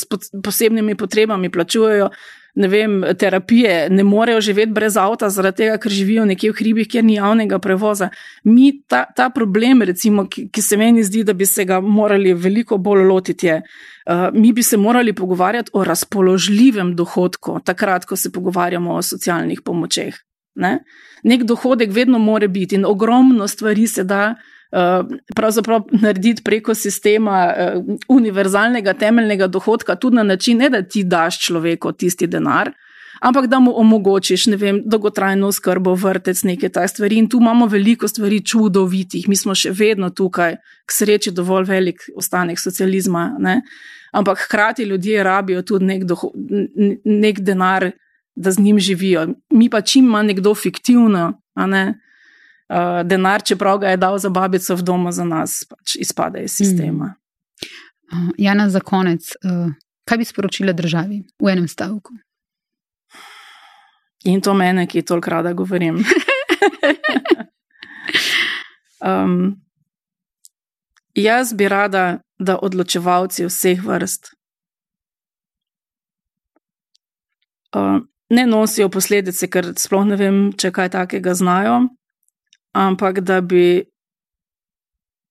posebnimi potrebami, plačujejo ne vem, terapije, ne morejo živeti brez avta, zaradi tega, ker živijo nekje v hribih, kjer ni javnega prevoza. Mi ta, ta problem, recimo, ki, ki se meni zdi, da bi se ga morali veliko bolj lotiti, je, uh, mi bi se morali pogovarjati o razpoložljivem dohodku, takrat, ko se pogovarjamo o socialnih pomočeh. Ne? Nek dohodek vedno more biti in ogromno stvari se da. Eh, pravzaprav narediti preko sistema uh, univerzalnega temeljnega dohodka, tudi na način, ne da ti daš človeku tisti denar, ampak da mu omogočiš, ne vem, dolgotrajno skrbo, vrtec, neke takšne stvari. In tu imamo veliko stvari čudovitih, mi smo še vedno tukaj, k sreči, dovolj velik ostanek socializma. Ne? Ampak hkrati ljudje rabijo tudi nek, doho, nek denar, da z njim živijo. Mi pa čim ima nekdo fiktivno, a ne uh, denar, čeprav ga je dal za babico v domu za nas, pač izpade iz sistema. Mm. Uh, Jana, za konec, uh, kaj bi sporočila državi v enem stavku? In to mene, ki toliko rada govorim. um, jaz bi rada, da odločevalci vseh vrst uh, ne nosijo posledice, ker sploh ne vem, če kaj takega znajo, ampak da bi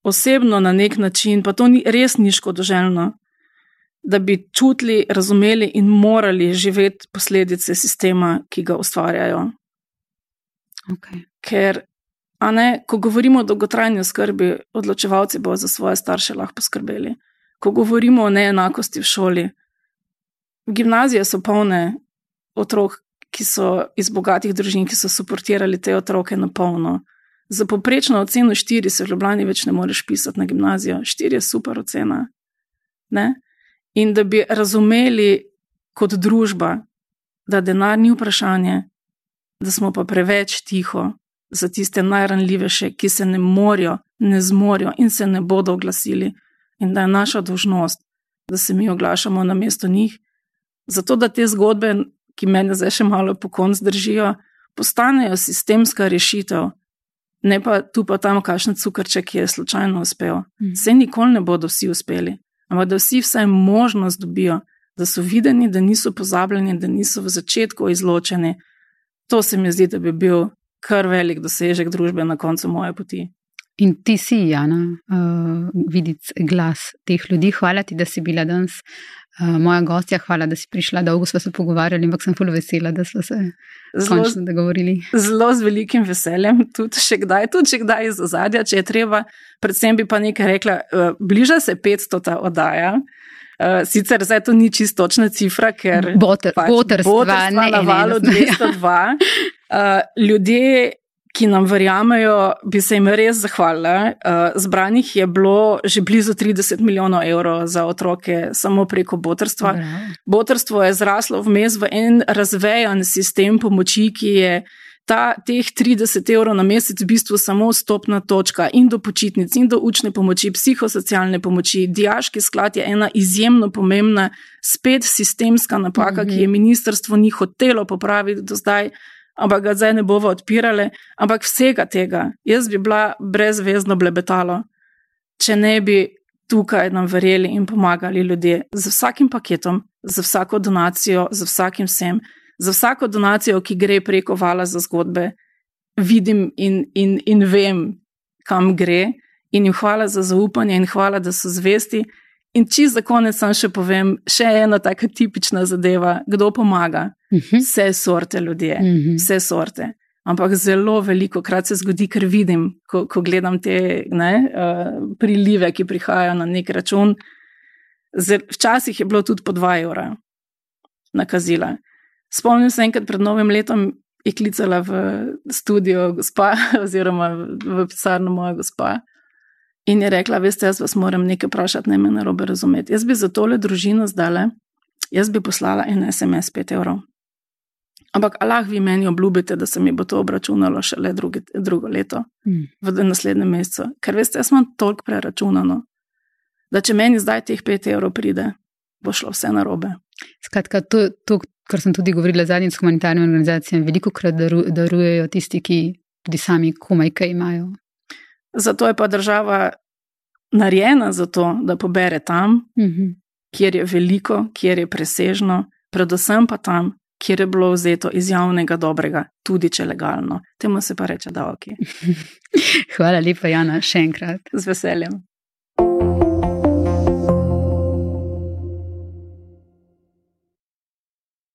osebno na nek način, pa to ni res ni škodoželjno, da bi čutili, razumeli in morali živeti posledice sistema, ki ga ustvarjajo. Okay. Ker, a ne, ko govorimo o dolgotrajni skrbi, odločevalci bodo za svoje starše lahko poskrbeli. Ko govorimo o neenakosti v šoli, gimnazije so polne otrok, ki so iz bogatih družin, ki so suportirali te otroke na polno. Za poprečno oceno 4 se v Ljubljani več ne moreš pisati na gimnazijo. 4 je super ocena. Ne? In da bi razumeli kot družba, da denar ni vprašanje, da smo pa preveč tiho za tiste najranljivejše, ki se ne morejo, ne zmorijo in se ne bodo oglasili, in da je naša dožnost, da se mi oglašamo na mesto njih, zato da te zgodbe, ki me zdaj še malo po koncu držijo, postanejo sistemska rešitev ne pa tu pa tam, kakšen cukrček, ki je slučajno uspel. Vse mhm. nikoli ne bodo vsi uspeli, ampak da vsi vsaj možnost dobijo, da so videni, da niso pozabljeni, da niso v začetku izločeni. To se mi zdi, da bi bil kar velik dosežek družbe na koncu moje poti. In ti si, Jana, uh, videti glas teh ljudi. Hvala ti, da si bila danes uh, moja gostja. Hvala, da si prišla. Dolgo smo se pogovarjali, ampak sem zelo vesela, da smo se končno dogovorili. Zelo z velikim veseljem, tudi še kdaj, tudi še kdaj iz ozadja, če je treba. Predvsem bi pa nekaj rekla, uh, bliža se 500 ta oddaja. Uh, sicer zdaj to ni čisto točna cifra, ker je pač botrstva na valu 202. Uh, ljudje ki nam verjamejo, bi se jim res zahvalila. Uh, zbranih je bilo že blizu 30 milijonov evrov za otroke, samo preko botrstva. Botrstvo je zraslo vmes v en razvejan sistem pomoči, ki je. Ta, teh 30 evrov na mesec v bistvu samo stopna točka in do počitnic, in do učne pomoči, psihosocialne pomoči. Dijaški sklad je ena izjemno pomembna, spet sistemska napaka, mm -hmm. ki je ministrstvo ni hotelo popraviti do zdaj ampak ga zdaj ne bomo odpirali. Ampak vsega tega, jaz bi bila brezvezno blebetalo, če ne bi tukaj nam verjeli in pomagali ljudje z vsakim paketom, z vsako donacijo, z vsakim vsem, z vsako donacijo, ki gre preko vala za zgodbe, vidim in, in, in vem, kam gre. In jim hvala za zaupanje, in hvala, da so zvesti. In če za konec sam še povem, še ena taka tipična zadeva, kdo pomaga. Mhm. Vse sorte ljudje, mhm. vse sorte. Ampak zelo veliko krat se zgodi, ker vidim, ko, ko gledam te ne, uh, prilive, ki prihajajo na nek račun. Včasih je bilo tudi po 2 evra nakazila. Spomnim se enkrat pred novim letom, je klicala v studio gospa, oziroma v pisarno moja gospa. In je rekla, veste, jaz vas moram nekaj vprašati, ne me narobe razumeti. Jaz bi za tole družino zdaj, jaz bi poslala en SMS 5 evrov. Ampak Allah vi meni obljubite, da se mi bo to obračunalo šele drugi, drugo leto, mm. v naslednjem mesecu. Ker veste, jaz imam toliko preračunano, da če meni zdaj teh 5 evrov pride, bo šlo vse narobe. Skratka, to, to, kar sem tudi govorila zadnjič s humanitarnimi organizacijami, veliko krat daru, darujejo tisti, ki tudi sami komaj kaj imajo. Zato je pa država narejena za to, da pobere tam, uh mhm. -huh. kjer je veliko, kjer je presežno, predvsem pa tam, kjer je bilo vzeto iz javnega dobrega, tudi če legalno. Temu se pa reče davki. Hvala lepa, Jana, še enkrat. Z veseljem.